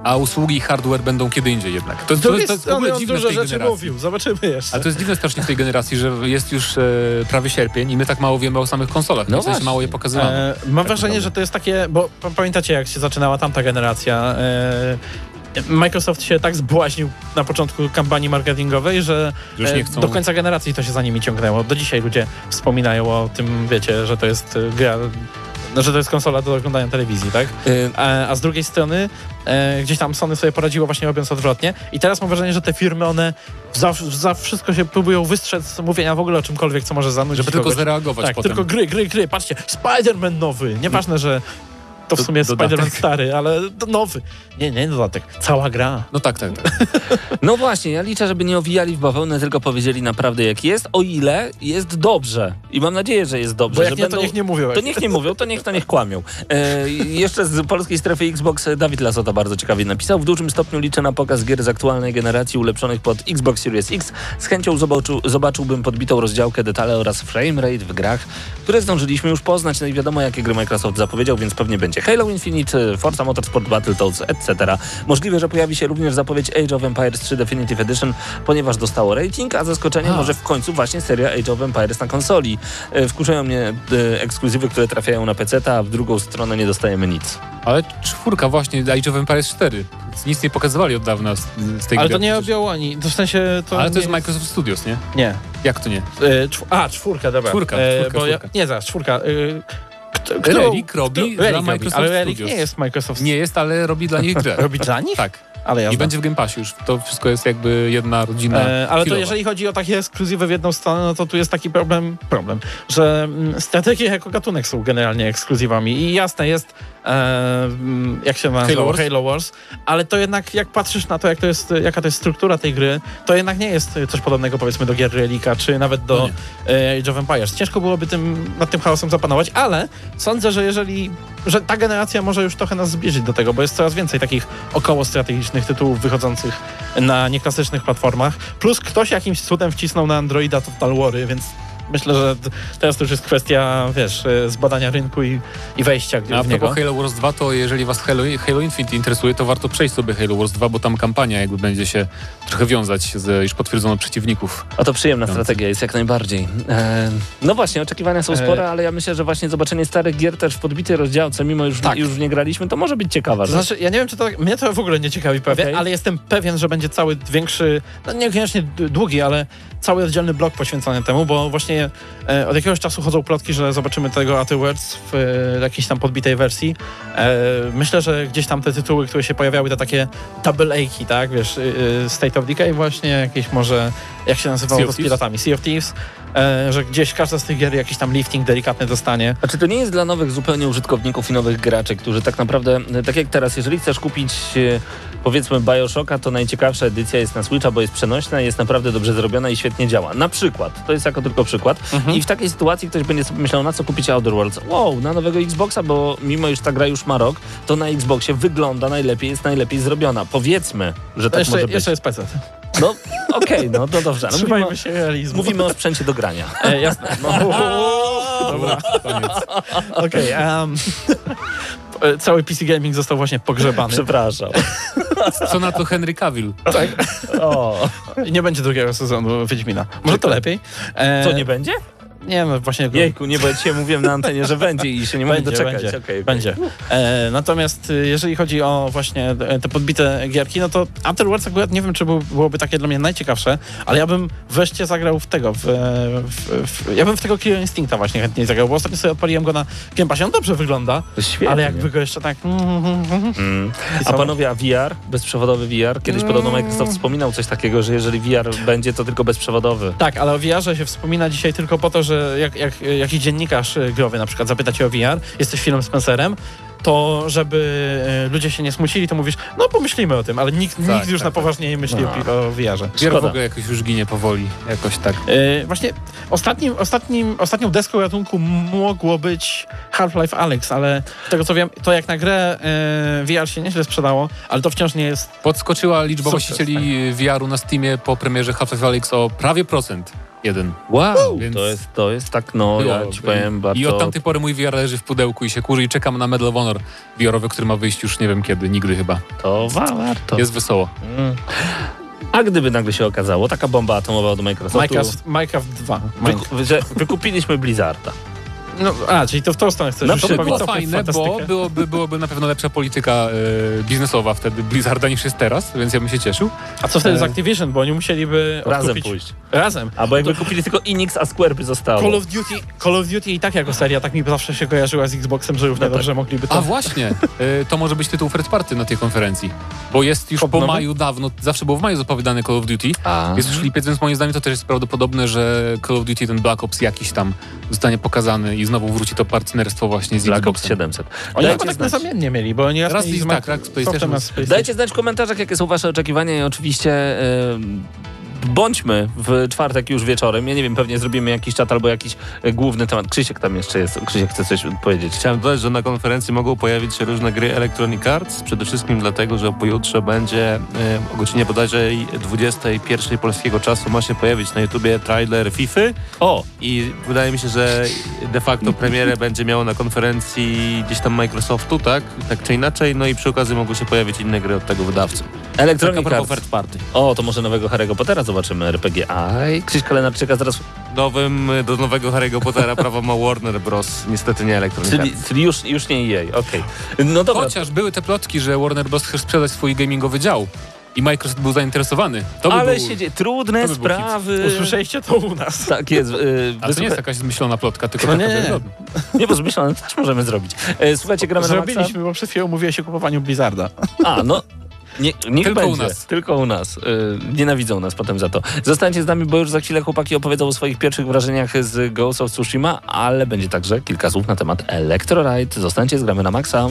a usługi i hardware będą kiedy indziej jednak. To, Z to, drugiej to, to jest w ogóle on dziwne w dużo tej rzeczy generacji. mówił, zobaczymy jeszcze. Ale to jest dziwne strasznie w tej generacji, że jest już e, prawie sierpień i my tak mało wiemy o samych konsolach. No w sensie właśnie. mało je pokazywano. E, mam wrażenie, że to jest takie, bo pamiętacie jak się zaczynała tamta generacja. E, Microsoft się tak zbłaźnił na początku kampanii marketingowej, że e, chcą... do końca generacji to się za nimi ciągnęło. Do dzisiaj ludzie wspominają o tym, wiecie, że to jest e, gra, no, że to jest konsola do oglądania telewizji, tak? Y, A, a z drugiej strony e, gdzieś tam Sony sobie poradziło właśnie robiąc odwrotnie i teraz mam wrażenie, że te firmy, one za, za wszystko się próbują wystrzec mówienia w ogóle o czymkolwiek, co może zanudzić Żeby tylko kogoś. zareagować Tak, potem. tylko gry, gry, gry. Patrzcie, Spider-Man nowy. Nieważne, że to w sumie. Spider-Man stary, ale to nowy. Nie, nie dodatek. Cała gra. No tak, tak, tak. No właśnie, ja liczę, żeby nie owijali w bawełnę, tylko powiedzieli naprawdę jak jest, o ile jest dobrze. I mam nadzieję, że jest dobrze. Bo jak że nie, będą... to niech nie mówią. To niech nie mówią, to niech to niech kłamią. E, jeszcze z polskiej strefy Xbox Dawid Lasota bardzo ciekawie napisał. W dużym stopniu liczę na pokaz gier z aktualnej generacji ulepszonych pod Xbox Series X. Z chęcią zobaczył, zobaczyłbym podbitą rozdziałkę, detale oraz framerate w grach, które zdążyliśmy już poznać. No i wiadomo, jakie gry Microsoft zapowiedział, więc pewnie będzie Halo Infinite, Forza Motorsport Battletoads, etc. Możliwe, że pojawi się również zapowiedź Age of Empires 3 Definitive Edition, ponieważ dostało rating, a zaskoczeniem może w końcu właśnie seria Age of Empires na konsoli. E, Wkurzają mnie e, ekskluzywy, które trafiają na PC, a w drugą stronę nie dostajemy nic. Ale czwórka właśnie, Age of Empires 4. Nic nie pokazywali od dawna z, z tej Ale gry. to nie objęło ani. To w sensie to. Ale to jest Microsoft Studios, nie? Nie. Jak to nie? E, czw- a, czwórka, dobra. Czwórka, E, czwórka, ja, czwórka. nie, zaraz, czwórka. E, kt- którą- Relic robi którą- dla Relic robi, Microsoft Ale Relic Studios. nie jest Microsoft. Nie jest, ale robi dla nich grę. Robi dla nich? Tak. Ale ja I będzie w Game Passie już. To wszystko jest jakby jedna rodzina. E, ale to chwilowa. jeżeli chodzi o takie ekskluzywy w jedną stronę, no to tu jest taki problem, problem że mm, strategie jako gatunek są generalnie ekskluzywami i jasne jest, e, mm, jak się nazywa, Halo Halo Wars? Wars, ale to jednak jak patrzysz na to, jak to jest, jaka to jest struktura tej gry, to jednak nie jest coś podobnego powiedzmy do gier Relika, czy nawet do No e, Age of Empires. Ciężko byłoby tym, nad tym chaosem zapanować, ale sądzę, że jeżeli, że ta generacja może już trochę nas zbliżyć do tego, bo jest coraz więcej takich około strategicznych tytułów wychodzących na nieklasycznych platformach, plus ktoś jakimś cudem wcisnął na Androida Total Wary, więc myślę, że teraz to już jest kwestia, wiesz, e, zbadania rynku i, i wejścia A gdzieś w propos niego. Halo Wars 2, to jeżeli was Halo, Halo Infinite interesuje, to warto przejść sobie Halo Wars 2, bo tam kampania jakby będzie się trochę wiązać z już potwierdzono przeciwników. A to przyjemna strategia jest jak najbardziej. E, no właśnie, oczekiwania są E, spore, ale ja myślę, że właśnie zobaczenie starych gier też w podbitej rozdziałce, mimo już, Tak. już w nie graliśmy, to może być ciekawa To znaczy, ja nie wiem, czy to mnie to w ogóle nie ciekawi pewnie, Okej. ale jestem pewien, że będzie cały większy, no niekoniecznie długi, ale cały oddzielny blok poświęcony temu, bo właśnie e, od jakiegoś czasu chodzą plotki, że zobaczymy tego Afterwards w e, jakiejś tam podbitej wersji. E, myślę, że gdzieś tam te tytuły, które się pojawiały, te takie double A-ki, tak, wiesz, y, y, State of Decay właśnie, jakieś może, jak się nazywało to z piratami, Sea of Thieves, e, że gdzieś każda z tych gier jakiś tam lifting delikatny dostanie. A czy to nie jest dla nowych zupełnie użytkowników i nowych graczy, którzy tak naprawdę, tak jak teraz, jeżeli chcesz kupić e, powiedzmy Bioshocka, to najciekawsza edycja jest na Switcha, bo jest przenośna, jest naprawdę dobrze zrobiona i świetnie działa. Na przykład, to jest jako tylko przykład. I w takiej sytuacji ktoś będzie sobie myślał, na co kupić Outer Worlds? Wow, na nowego Xboxa, bo mimo iż ta gra już ma rok, to na Xboxie wygląda najlepiej, jest najlepiej zrobiona. Powiedzmy, że tak jeszcze, może być. jeszcze jest PC. No okej, no to dobrze. No, mówimy, Trzymajmy o, się realizmu. mówimy o sprzęcie do grania. E, jasne. No. Dobra, Koniec. okej. em, e, cały PC Gaming został właśnie pogrzebany. Przepraszam. Co na to Henry Cavill? O, I nie będzie drugiego sezonu Wiedźmina. Może to lepiej. E, co nie będzie? Nie no, właśnie... Jejku, nie, bo ja dzisiaj mówiłem na antenie, że będzie i się nie mogę doczekać. będzie, okej. Będzie. E, natomiast y, jeżeli chodzi o właśnie e, te podbite gierki, no to Outer Worlds akurat nie wiem, czy był, byłoby takie dla mnie najciekawsze, ale ja bym wreszcie zagrał w tego, w, w, w, ja bym w tego Killer Instincta właśnie chętnie zagrał, bo ostatnio sobie odpaliłem go na Game Passie, on dobrze wygląda, Świetnie. ale jakby go jeszcze tak... Mm. A panowie, a VR? Bezprzewodowy VR? Kiedyś podobno Microsoft wspominał coś takiego, że jeżeli VR będzie, to tylko bezprzewodowy. Tak, ale o VR-ze się wspomina dzisiaj tylko po to, że jak, jak jakiś dziennikarz y, growy na przykład zapyta cię o VR, jesteś Philem Spencerem, to żeby y, ludzie się nie smucili, to mówisz, no pomyślimy o tym, ale nikt, Tak, nikt już tak, na tak. poważnie nie myśli No. o, o VR-ze. Gier w ogóle jakoś już ginie powoli, jakoś tak. Yy, właśnie ostatnim, ostatnim, ostatnią deską ratunku mogło być Half-Life Alyx, ale z tego co wiem, to jak na grę yy, VR się nieźle sprzedało, ale to wciąż nie jest... Podskoczyła liczba Sukces, właścicieli VR-u na Steamie po premierze Half-Life Alyx o prawie procent. Jeden. Wow, Więc- to, jest, to jest tak, no ja Było. ci powiem bardzo... I od tamtej pory mój VR leży w pudełku i się kurzy i czekam na Medal of Honor VR-owy, który ma wyjść już nie wiem kiedy, nigdy chyba. To wa- warto. Jest wesoło. Mm. A gdyby nagle się okazało, taka bomba atomowa od Microsoftu, Minecraft, Minecraft 2. wyku- że wykupiliśmy Blizzarda. No, a, czyli to w tą stronę chcesz No już to by Było fajne, bo byłoby, byłoby na pewno lepsza polityka e, biznesowa wtedy Blizzarda niż jest teraz, więc ja bym się cieszył. A co wtedy z e, Activision, bo oni musieliby Razem odkupić... pójść. Razem. Albo jakby kupili tylko Enix, a Square by zostało. Call of Duty, Call of Duty i tak jako seria tak mi zawsze się kojarzyła z Xboxem, że równie No tak. dobrze mogliby to... A właśnie, e, to może być tytuł first party na tej konferencji, bo jest już po maju dawno, zawsze było w maju zapowiadany Call of Duty, A. jest już lipiec, więc moim zdaniem to też jest prawdopodobne, że Call of Duty, ten Black Ops jakiś tam zostanie pokazany i znowu wróci to partnerstwo właśnie z Xboxem. 700. Oni chyba tak znać. nazamiennie mieli, bo oni raz, i tak, tak, z PlayStation. Dajcie znać w komentarzach, jakie są wasze oczekiwania i oczywiście e, bądźmy w czwartek już wieczorem. Ja nie wiem, pewnie zrobimy jakiś czat albo jakiś e, główny temat. Krzysiek tam jeszcze jest. Krzysiek chce coś powiedzieć. Chciałem dodać, że na konferencji mogą pojawić się różne gry Electronic Arts, przede wszystkim dlatego, że pojutrze będzie e, o godzinie bodajże 21 polskiego czasu ma się pojawić na YouTubie trailer FIFA O, i wydaje mi się, że de facto premierę będzie miało na konferencji gdzieś tam Microsoftu, tak? Tak czy inaczej, no i przy okazji mogą się pojawić inne gry od tego wydawcy. Electronic Taka Arts. party. O, to może nowego Harry'ego Pottera zobaczymy, RPG. Aj, Krzyśka Lenarczyka zaraz... Nowym, do nowego Harry'ego Pottera prawo ma Warner Bros. Niestety nie Electronic Czyli, czyli już, już nie EA, okej. No dobra, Chociaż były te plotki, że Warner Bros. chce sprzedać swój gamingowy dział i Microsoft był zainteresowany. To by ale był... się dzieje. Trudne by był hit. sprawy. Usłyszeliście to u nas. Tak jest. Yy, A to nie jest jakaś zmyślona plotka, tylko No taka nie, nie. bo zmyślone też możemy zrobić. E, słuchajcie, gramy na Maxa. Zrobiliśmy, bo przed chwilą mówiłeś o kupowaniu Blizzarda. A, no. Nie, niech Tylko u będzie. nas. Tylko u nas. Y, nienawidzą nas potem za to. Zostańcie z nami, bo już za chwilę chłopaki opowiedzą o swoich pierwszych wrażeniach z Ghost of Tsushima, ale będzie także kilka słów na temat Electroride. Zostańcie z gramy na maksa.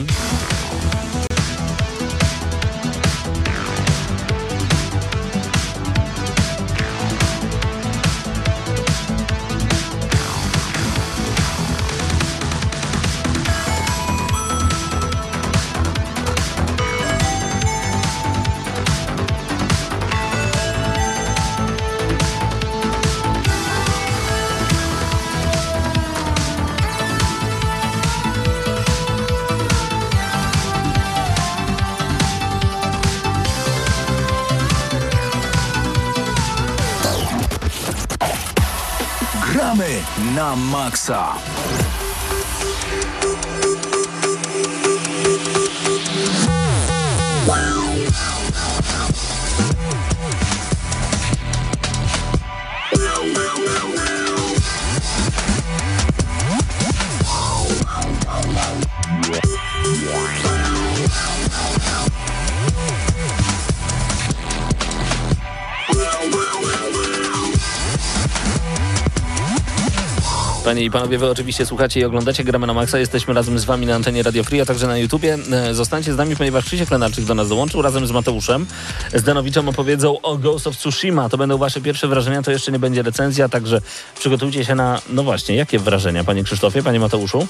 Panowie, wy oczywiście słuchacie i oglądacie Gramy na Maxa. Jesteśmy razem z wami na antenie Radio Free, a także na YouTubie. E, Zostańcie z nami, ponieważ Krzysiek Lenarczyk do nas dołączył razem z Mateuszem. Z Danowiczem opowiedzą o Ghost of Tsushima. To będą wasze pierwsze wrażenia, to jeszcze nie będzie recenzja, także przygotujcie się na... No właśnie, jakie wrażenia, panie Krzysztofie, panie Mateuszu?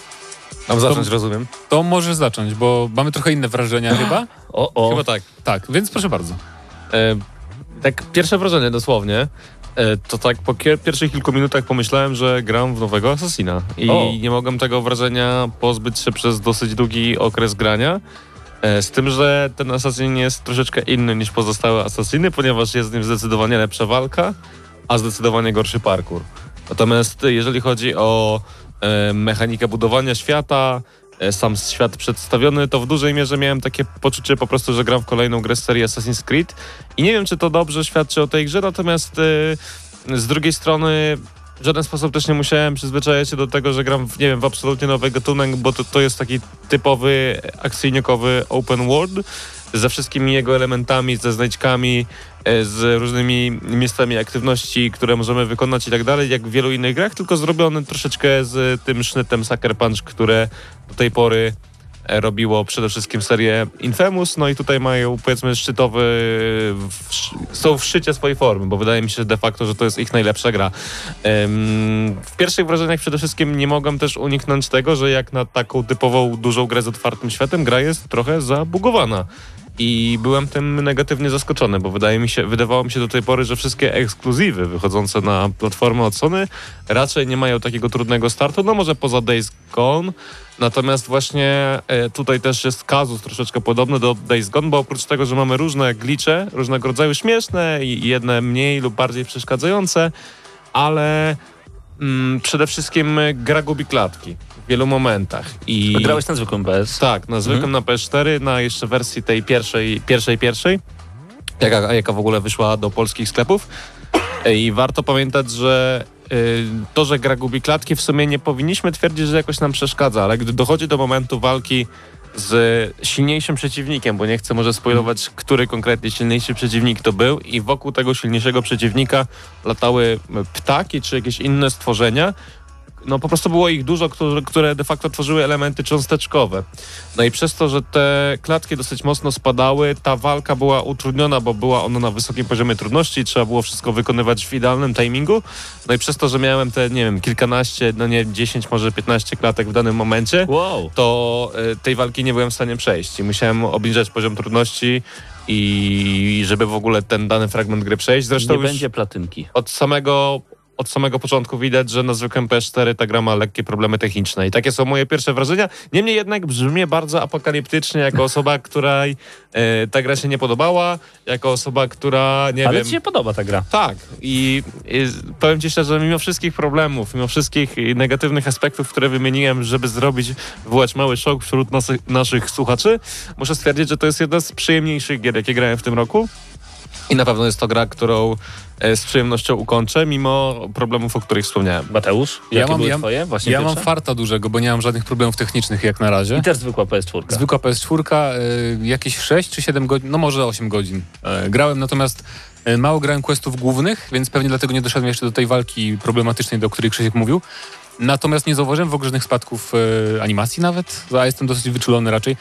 Mam zacząć, rozumiem. To możesz zacząć, bo mamy trochę inne wrażenia chyba. O, o. Chyba tak. Tak, więc proszę bardzo. E, tak pierwsze wrażenie dosłownie, e, to tak po pierwszych kilku minutach pomyślałem, że gram w nowego Assassina i O. nie mogłem tego wrażenia pozbyć się przez dosyć długi okres grania. E, z tym, że ten Assassin jest troszeczkę inny niż pozostałe Assassiny, ponieważ jest w nim zdecydowanie lepsza walka, a zdecydowanie gorszy parkour. Natomiast jeżeli chodzi o e, mechanikę budowania świata, e, sam świat przedstawiony, to w dużej mierze miałem takie poczucie po prostu, że gram w kolejną grę z serii Assassin's Creed. I nie wiem, czy to dobrze świadczy o tej grze, natomiast e, z drugiej strony w żaden sposób też nie musiałem przyzwyczajać się do tego, że gram w, nie wiem, w absolutnie nowy gatunek, bo to, to jest taki typowy akcyjnikowy open world ze wszystkimi jego elementami, ze znajdźkami, e, z różnymi miejscami aktywności, które możemy wykonać i tak dalej, jak w wielu innych grach, tylko zrobiony troszeczkę z tym sznytem Sucker Punch, które do tej pory e, robiło przede wszystkim serię Infamous, no i tutaj mają powiedzmy szczytowy, są w szczycie swojej formy, bo wydaje mi się de facto, że to jest ich najlepsza gra. W pierwszych wrażeniach przede wszystkim nie mogłem też uniknąć tego, że jak na taką typową dużą grę z otwartym światem, gra jest trochę zabugowana. I byłem tym negatywnie zaskoczony, bo wydaje mi się, wydawało mi się do tej pory, że wszystkie ekskluzywy wychodzące na platformę od Sony raczej nie mają takiego trudnego startu, no może poza Days Gone. Natomiast właśnie e, tutaj też jest kazus troszeczkę podobny do Days Gone, bo oprócz tego, że mamy różne glicze, różnego rodzaju śmieszne i jedne mniej lub bardziej przeszkadzające, ale mm, przede wszystkim e, gra gubi klatki w wielu momentach. I Grałeś na zwykłym PS. tak, na zwykłym na PS4, na jeszcze wersji tej pierwszej, pierwszej, pierwszej, jaka, jaka w ogóle wyszła do polskich sklepów. I warto pamiętać, że y, to, że gra gubi klatki, w sumie nie powinniśmy twierdzić, że jakoś nam przeszkadza, ale gdy dochodzi do momentu walki z silniejszym przeciwnikiem, bo nie chcę może spoilować, który konkretnie silniejszy przeciwnik to był i wokół tego silniejszego przeciwnika latały ptaki czy jakieś inne stworzenia, no po prostu było ich dużo, które, które de facto tworzyły elementy cząsteczkowe. No i przez to, że te klatki dosyć mocno spadały, ta walka była utrudniona, bo była ona na wysokim poziomie trudności, trzeba było wszystko wykonywać w idealnym timingu. No i przez to, że miałem te, nie wiem, kilkanaście, no nie, 10, może 15 klatek w danym momencie, Wow. to y, tej walki nie byłem w stanie przejść i musiałem obniżać poziom trudności i żeby w ogóle ten dany fragment gry przejść. Zresztą Nie będzie platynki. od samego, od samego początku widać, że na zwykłym PS4 ta gra ma lekkie problemy techniczne i takie są moje pierwsze wrażenia. Niemniej jednak brzmi bardzo apokaliptycznie jako osoba, której e, ta gra się nie podobała, jako osoba, która, nie Ale wiem... ci się podoba ta gra. Tak i, i powiem ci szczerze, mimo wszystkich problemów, mimo wszystkich negatywnych aspektów, które wymieniłem, żeby zrobić, wywołać mały szok wśród naszych słuchaczy, muszę stwierdzić, że to jest jedna z przyjemniejszych gier, jakie grałem w tym roku. I na pewno jest to gra, którą e, z przyjemnością ukończę, mimo problemów, o których wspomniałem. Mateusz, Ja jakie mam- były ja- twoje? Właśnie Ja mam pierwsze? farta dużego, bo nie mam żadnych problemów technicznych jak na razie. I też zwykła PS4. Zwykła PS4, y, jakieś 6 czy 7 godzin, no może 8 godzin e, grałem, natomiast e, mało grałem questów głównych, więc pewnie dlatego nie doszedłem jeszcze do tej walki problematycznej, do której Krzysiek mówił. Natomiast nie zauważyłem w ogóle żadnych spadków e, animacji nawet, a jestem dosyć wyczulony raczej.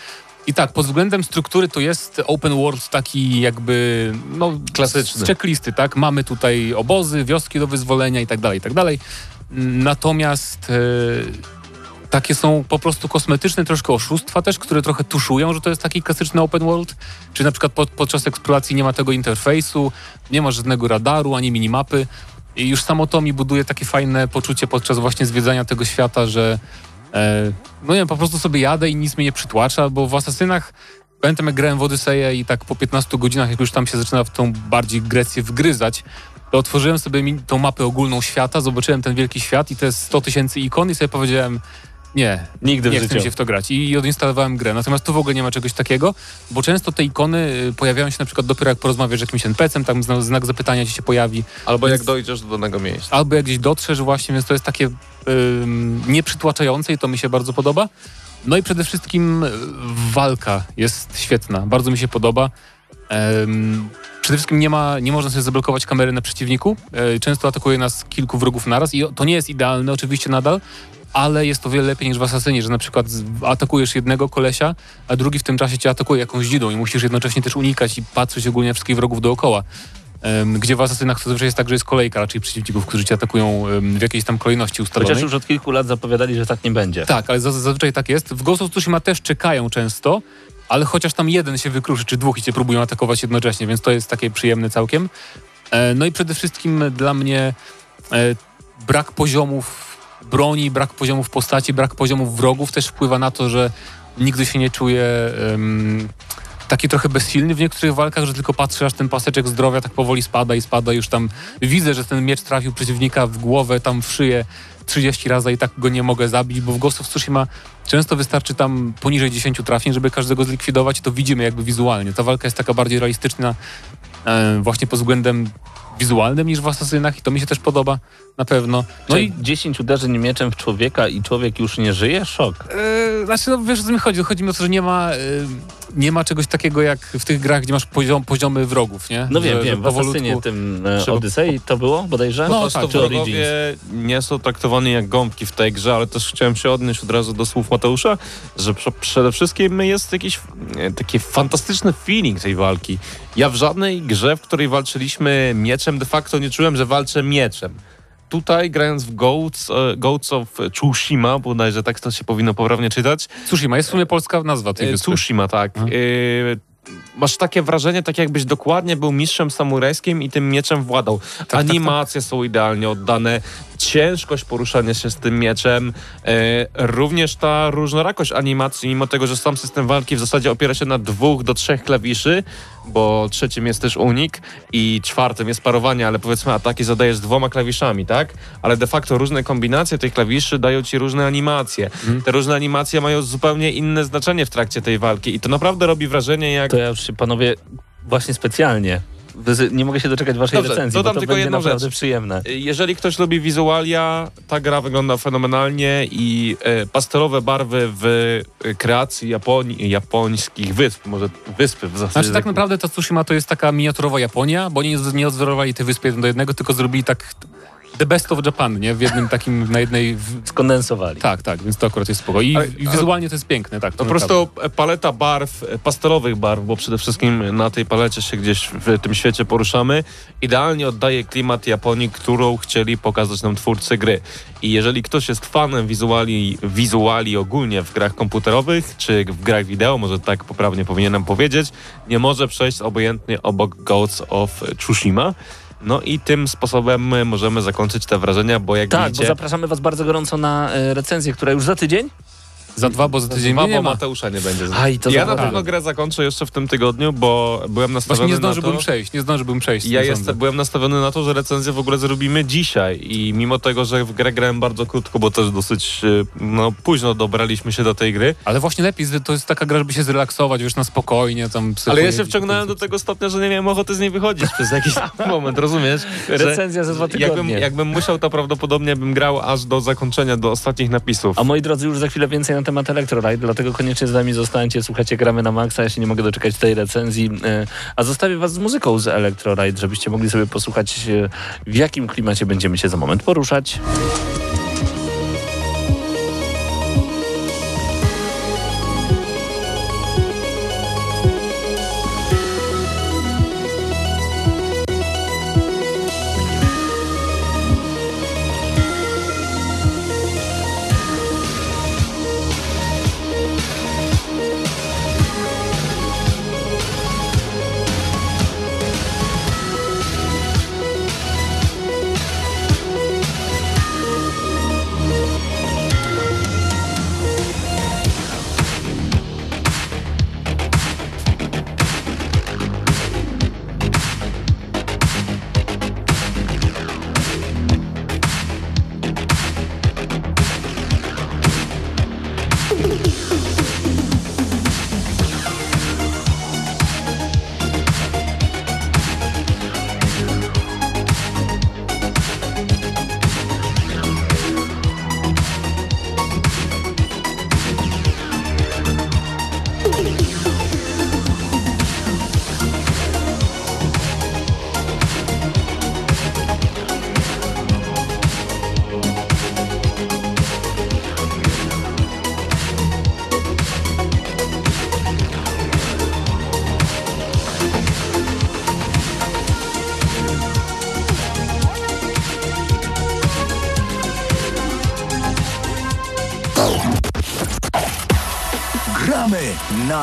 I tak, pod względem struktury to jest open world taki jakby, no... Klasyczny. Z checklisty, tak? Mamy tutaj obozy, wioski do wyzwolenia i tak dalej, i tak dalej. Natomiast e, takie są po prostu kosmetyczne troszkę oszustwa też, które trochę tuszują, że to jest taki klasyczny open world. Czy na przykład pod, podczas eksploracji nie ma tego interfejsu, nie ma żadnego radaru, ani minimapy. I już samo to mi buduje takie fajne poczucie podczas właśnie zwiedzania tego świata, że no nie wiem, po prostu sobie jadę i nic mnie nie przytłacza, bo w Asasynach pamiętam jak grałem w Odyseję i tak po 15 godzinach, jak już tam się zaczyna w tą bardziej Grecję wgryzać, to otworzyłem sobie tą mapę ogólną świata, zobaczyłem ten wielki świat i te 100 tysięcy ikon i sobie powiedziałem, nie, Nigdy w nie chcę życiu. mi się w to grać. I, odinstalowałem grę. Natomiast tu w ogóle nie ma czegoś takiego, bo często te ikony y, pojawiają się na przykład dopiero jak porozmawiasz z jakimś NPC-em, tam zna- znak zapytania ci się pojawi, Albo Więc- jak dojdziesz do danego miejsca. albo jak gdzieś dotrzesz właśnie, więc to jest takie ym, nieprzytłaczające i to mi się bardzo podoba. No i przede wszystkim y, walka jest świetna, bardzo mi się podoba. Przede wszystkim nie, ma, nie można sobie zablokować kamery na przeciwniku. Y, często atakuje nas kilku wrogów naraz i to nie jest idealne oczywiście nadal, ale jest to wiele lepiej niż w Asasynie, że na przykład atakujesz jednego kolesia, a drugi w tym czasie cię atakuje jakąś dzidą i musisz jednocześnie też unikać i patrzeć ogólnie na wszystkich wrogów dookoła. Gdzie w Asasynach to zawsze jest tak, że jest kolejka raczej przeciwników, którzy cię atakują w jakiejś tam kolejności ustalonej. Chociaż już od kilku lat zapowiadali, że tak nie będzie. Tak, ale zaz- zazwyczaj tak jest. W Ghost of Tsushima też czekają często, ale chociaż tam jeden się wykruszy, czy dwóch i cię próbują atakować jednocześnie, więc to jest takie przyjemne całkiem. E, No i przede wszystkim dla mnie e, brak poziomów broni, brak poziomów postaci, brak poziomów wrogów też wpływa na to, że nigdy się nie czuję em, taki trochę bezsilny w niektórych walkach, że tylko patrzę, aż ten paseczek zdrowia tak powoli spada i spada. Już tam widzę, że ten miecz trafił przeciwnika w głowę, tam w szyję 30 razy i tak go nie mogę zabić, bo w Ghost of Tsushima często wystarczy tam poniżej 10 trafień, żeby każdego zlikwidować i to widzimy jakby wizualnie. Ta walka jest taka bardziej realistyczna e, właśnie pod względem wizualnym niż w Asasynach i to mi się też podoba na pewno. No i 10 uderzeń mieczem w człowieka i człowiek już nie żyje? Szok. E, znaczy, no wiesz o co mi chodzi? Chodzi mi o to, że nie ma, e, nie ma czegoś takiego jak w tych grach, gdzie masz poziom, poziomy wrogów, nie? No wiem, że, wiem, że w Asasynie tym e, Trzeba- to było bodajże? No, prostu tak, czy Origins? wrogowie nie są traktowani jak gąbki w tej grze, ale też chciałem się odnieść od razu do słów Mateusza, że prze- przede wszystkim jest jakiś e, taki fantastyczny feeling tej walki. Ja w żadnej grze, w której walczyliśmy mieczem, de facto nie czułem, że walczę mieczem. Tutaj, grając w Goats, e, Goats of Tsushima, bodajże tak to się powinno poprawnie czytać, Tsushima, jest w sumie polska nazwa tej E, wyspy. Tsushima, tak. Mhm. E, Masz takie wrażenie, tak jakbyś dokładnie był mistrzem samurajskim i tym mieczem władał. tak, Animacje są idealnie oddane, ciężkość poruszania się z tym mieczem, e, również ta różnorakość animacji, mimo tego, że sam system walki w zasadzie opiera się na dwóch do trzech klawiszy, bo trzecim jest też unik i czwartym jest parowanie, ale powiedzmy ataki zadajesz dwoma klawiszami, tak? Ale de facto różne kombinacje tych klawiszy dają ci różne animacje. Te różne animacje mają zupełnie inne znaczenie w trakcie tej walki i to naprawdę robi wrażenie jak... To ja już się panowie właśnie specjalnie nie mogę się doczekać waszej Dobrze, recenzji, dodam bo to tylko będzie jedną naprawdę rzecz. przyjemne. Jeżeli ktoś lubi wizualia, ta gra wygląda fenomenalnie i e, pastelowe barwy w e, kreacji Japonii, japońskich wysp, może wyspy w zasadzie. Znaczy tak naprawdę ta Tsushima to jest taka miniaturowa Japonia, bo oni nie, nie odzorowali te wyspy jeden do jednego, tylko zrobili tak the best of Japan, nie? W jednym takim, na jednej... W... Skondensowali. Tak, tak, więc to akurat jest spoko. I, Ale- i wizualnie to jest piękne, tak. Po to prostu paleta barw, e, pastelowych barw, bo przede wszystkim na tej palecie się gdzieś w tym świecie poruszamy, idealnie oddaje klimat Japonii, którą chcieli pokazać nam twórcy gry. I jeżeli ktoś jest fanem wizuali, wizuali ogólnie w grach komputerowych, czy w grach wideo, może tak poprawnie powinienem powiedzieć, nie może przejść obojętnie obok Ghosts of Tsushima. No i tym sposobem możemy zakończyć te wrażenia, bo jak Tak, bo widzicie... zapraszamy was bardzo gorąco na e, recenzję, która już za tydzień. Za dwa, bo za tydzień Dwa, mnie nie bo ma. Mateusza nie będzie. Aj, to ja na pewno grę zakończę jeszcze w tym tygodniu, bo byłem nastawiony Właśnie nie na zdążyłbym to... przejść, nie zdążyłbym przejść. Ja jestem, byłem nastawiony na to, że recenzję w ogóle zrobimy dzisiaj i mimo tego, że w grę grałem bardzo krótko, bo też dosyć e, no, późno dobraliśmy się do tej gry, Ale właśnie lepiej, to jest taka gra, żeby się zrelaksować, już na spokojnie tam ale ja się wciągnąłem do tego stopnia, że nie miałem ochoty z niej wychodzić przez jakiś moment, rozumiesz? Że Recenzja za dwa tygodnie. jakbym, jakbym musiał, to prawdopodobnie bym grał aż do zakończenia, do ostatnich napisów. A moi drodzy, już za chwilę więcej na temat Electrolite, dlatego koniecznie z nami zostańcie, słuchajcie, gramy na maksa, ja się nie mogę doczekać tej recenzji, e, a zostawię was z muzyką z Electrolite, żebyście mogli sobie posłuchać, e, w jakim klimacie będziemy się za moment poruszać.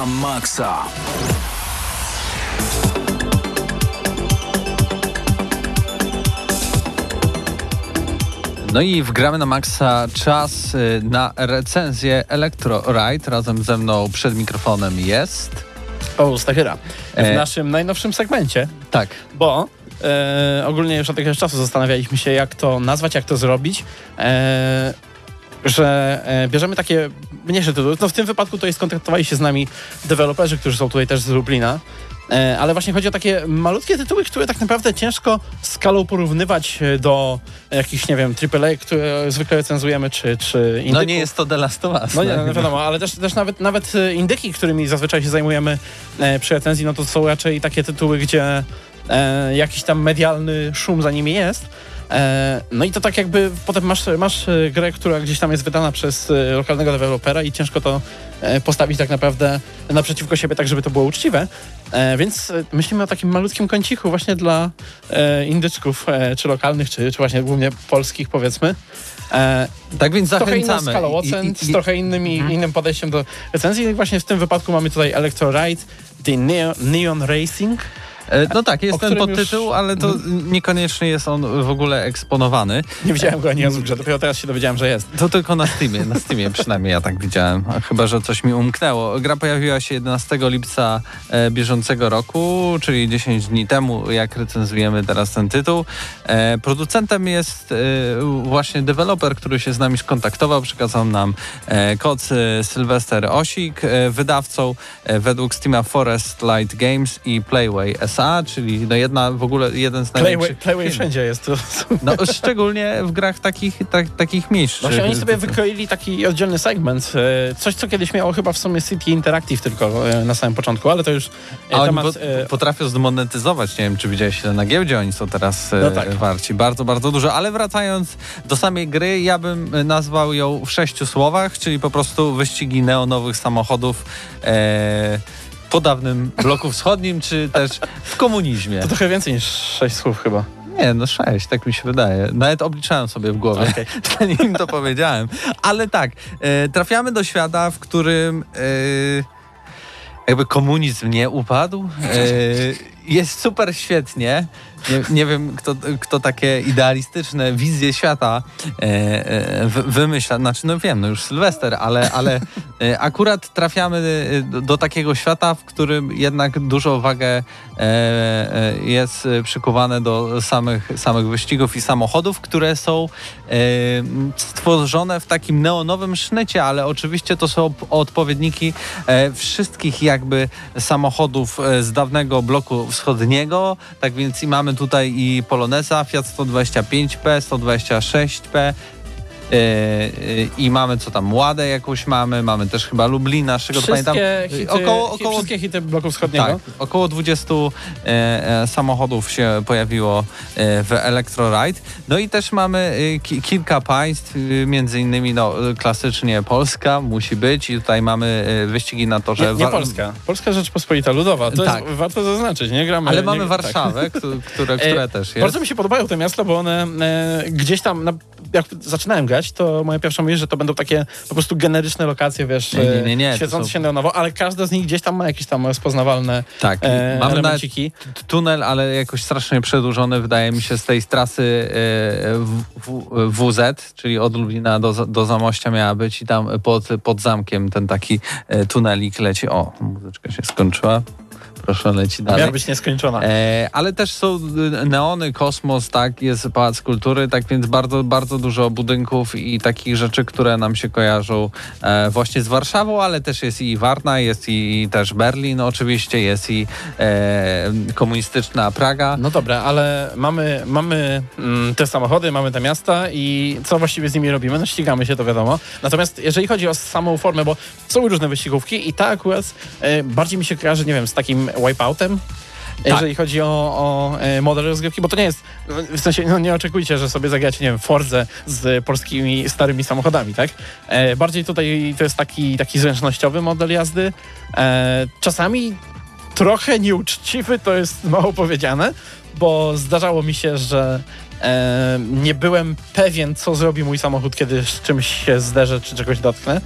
Na maksa. No i wgramy na maksa czas y, na recenzję Electro Ride. Razem ze mną przed mikrofonem jest. O, Stachyra. W E. naszym najnowszym segmencie, Tak. bo e, ogólnie już od jakiegoś czasu zastanawialiśmy się, jak to nazwać, jak to zrobić. E, że e, bierzemy takie mniejsze tytuły. No w tym wypadku to jest skontaktowali się z nami deweloperzy, którzy są tutaj też z Lublina. E, ale właśnie chodzi o takie malutkie tytuły, które tak naprawdę ciężko skalą porównywać e, do jakichś, nie wiem, AAA, które zwykle recenzujemy, czy, czy indyków. No nie jest to The Last of Us. No nie, no wiadomo, ale też, też nawet, nawet indyki, którymi zazwyczaj się zajmujemy przy recenzji, no to są raczej takie tytuły, gdzie jakiś tam medialny szum za nimi jest. E, no i to tak jakby potem masz, masz e, grę, która gdzieś tam jest wydana przez e, lokalnego dewelopera i ciężko to postawić tak naprawdę naprzeciwko siebie, tak żeby to było uczciwe. Więc myślimy o takim malutkim kąciku właśnie dla indyczków, czy lokalnych, czy, czy właśnie głównie polskich powiedzmy. E, Tak więc trochę inną zachęcamy. skalą I- ocen, i- i- z trochę innymi, innym podejściem do recenzji. I właśnie w tym wypadku mamy tutaj Electro Ride, The Neon, Neon Racing. E, No tak, jest ten podtytuł, już- ale to niekoniecznie jest on w ogóle eksponowany. Nie widziałem go ani razu dopiero teraz się dowiedziałem, że jest. To tylko na Steamie, na Steamie przynajmniej ja tak widziałem, a chyba, że coś mi umknęło. Gra pojawiła się 11 lipca e, bieżącego roku, czyli 10 dni temu, jak recenzujemy teraz ten tytuł. E, producentem jest właśnie deweloper, który się z nami skontaktował, przekazał nam kod Sylwester Osik, wydawcą według Steama Forest Light Games i Playway SA, czyli no jedna w ogóle jeden z Playway, największych Playway firm. wszędzie jest. To, No, szczególnie w grach takich, tak, takich mniejszych. Właśnie oni sobie wykroili taki oddzielny segment. e, Coś, co kiedyś miało chyba w sumie City Interactive tylko e, na samym początku, ale to już e, A oni temat... po, e, potrafią zdemonetyzować, nie wiem czy widziałeś ile na giełdzie oni są teraz No tak. warci. Bardzo, bardzo dużo. Ale wracając do samej gry, ja bym nazwał ją w sześciu słowach, czyli po prostu wyścigi neonowych samochodów e, po dawnym bloku wschodnim, czy też w komunizmie. To trochę więcej niż sześć słów chyba. Nie, no sześć, tak mi się wydaje. Nawet obliczałem sobie w głowie, Okej. zanim to powiedziałem. Ale tak, e, trafiamy do świata, w którym e, jakby komunizm nie upadł. E, jest super świetnie. Nie, nie wiem, kto, kto takie idealistyczne wizje świata e, e, wy- wymyśla. Znaczy, no wiem, no już Sylwester, ale, ale e, akurat trafiamy e, do, do takiego świata, w którym jednak dużą wagę e, e, jest przykuwane do samych, samych wyścigów i samochodów, które są stworzone w takim neonowym sznycie, ale oczywiście to są odpowiedniki wszystkich jakby samochodów z dawnego bloku wschodniego. Tak więc i mamy tutaj i Poloneza, Fiat 125P, 126P. E, e, I mamy co tam, Ładę jakąś mamy, mamy też chyba Lublina, z czego to pamiętam. Wszystkie hity, około- około- wszystkie hity bloku wschodniego. Tak, około 20 e, e, samochodów się pojawiło e, w Electroride. No i też mamy e, ki, kilka państw, e, między innymi no, e, klasycznie Polska musi być i tutaj mamy e, wyścigi na torze. Nie, nie Wa- Polska. Polska Rzeczpospolita Ludowa. To Tak. jest, warto zaznaczyć, nie gramy. Ale nie, mamy tak. Warszawę, któ- które, które też jest. Bardzo mi się podobają te miasta, bo one e, gdzieś tam, na, jak zaczynałem grać, to moja pierwsza myśl, że to będą takie po prostu generyczne lokacje, wiesz, Nie, nie, nie, nie, e, to świecące są- się neonowo, ale każda z nich gdzieś tam ma jakieś tam rozpoznawalne Tak, e, mamy elemenciki. tunel, ale jakoś strasznie przedłużony, wydaje mi się, z tej trasy e, w, w, WZ, czyli od Lublina do, do Zamościa miała być i tam pod, pod zamkiem ten taki e, tunelik leci. O, muzyczka się skończyła. Proszę, leci dalej. Miała być nieskończona. E, ale też są neony, kosmos, tak, jest Pałac Kultury, tak więc bardzo, bardzo dużo budynków i takich rzeczy, które nam się kojarzą e, właśnie z Warszawą, ale też jest i Warna, jest i, i też Berlin oczywiście, jest i e, komunistyczna Praga. No dobra, ale mamy, mamy mm, te samochody, mamy te miasta i co właściwie z nimi robimy? No ścigamy się, to wiadomo. Natomiast jeżeli chodzi o samą formę, bo są różne wyścigówki i ta akurat e, bardziej mi się kojarzy, nie wiem, z takim wipeoutem, jeżeli chodzi o, o e, model rozgrywki, bo to nie jest, no, w sensie no, nie oczekujcie, że sobie zagracie, nie wiem, Forze z polskimi starymi samochodami, tak? E, bardziej tutaj to jest taki, taki zręcznościowy model jazdy. E, czasami trochę nieuczciwy, to jest mało powiedziane, bo zdarzało mi się, że e, nie byłem pewien, co zrobi mój samochód, kiedy z czymś się zderzę, czy czegoś dotknę.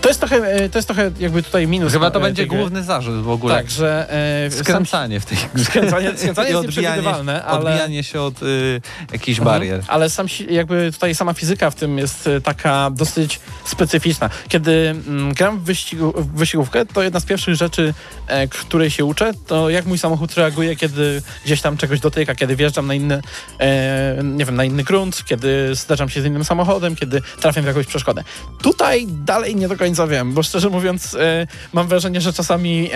To jest trochę, e, to jest trochę jakby tutaj minus. Chyba to e, będzie tej gry. główny zarzut w ogóle. Tak, że e, sam- Skręcanie w tej grze. Skręcanie- skręcanie jest nieprzewidywalne, ale- odbijanie się od y, jakichś Mhm. barier. Ale sam, jakby tutaj sama fizyka w tym jest e, taka dosyć specyficzna. Kiedy mm, gram w, wyścigu, w wyścigówkę, to jedna z pierwszych rzeczy, e, której się uczę, to jak mój samochód reaguje, kiedy gdzieś tam czegoś dotyka, kiedy wjeżdżam na inny, e, nie wiem, na inny grunt, kiedy zderzam się z innym samochodem, kiedy trafiam w jakąś przeszkodę. Tutaj dalej nie do końca wiem, bo szczerze mówiąc e, mam wrażenie, że czasami e,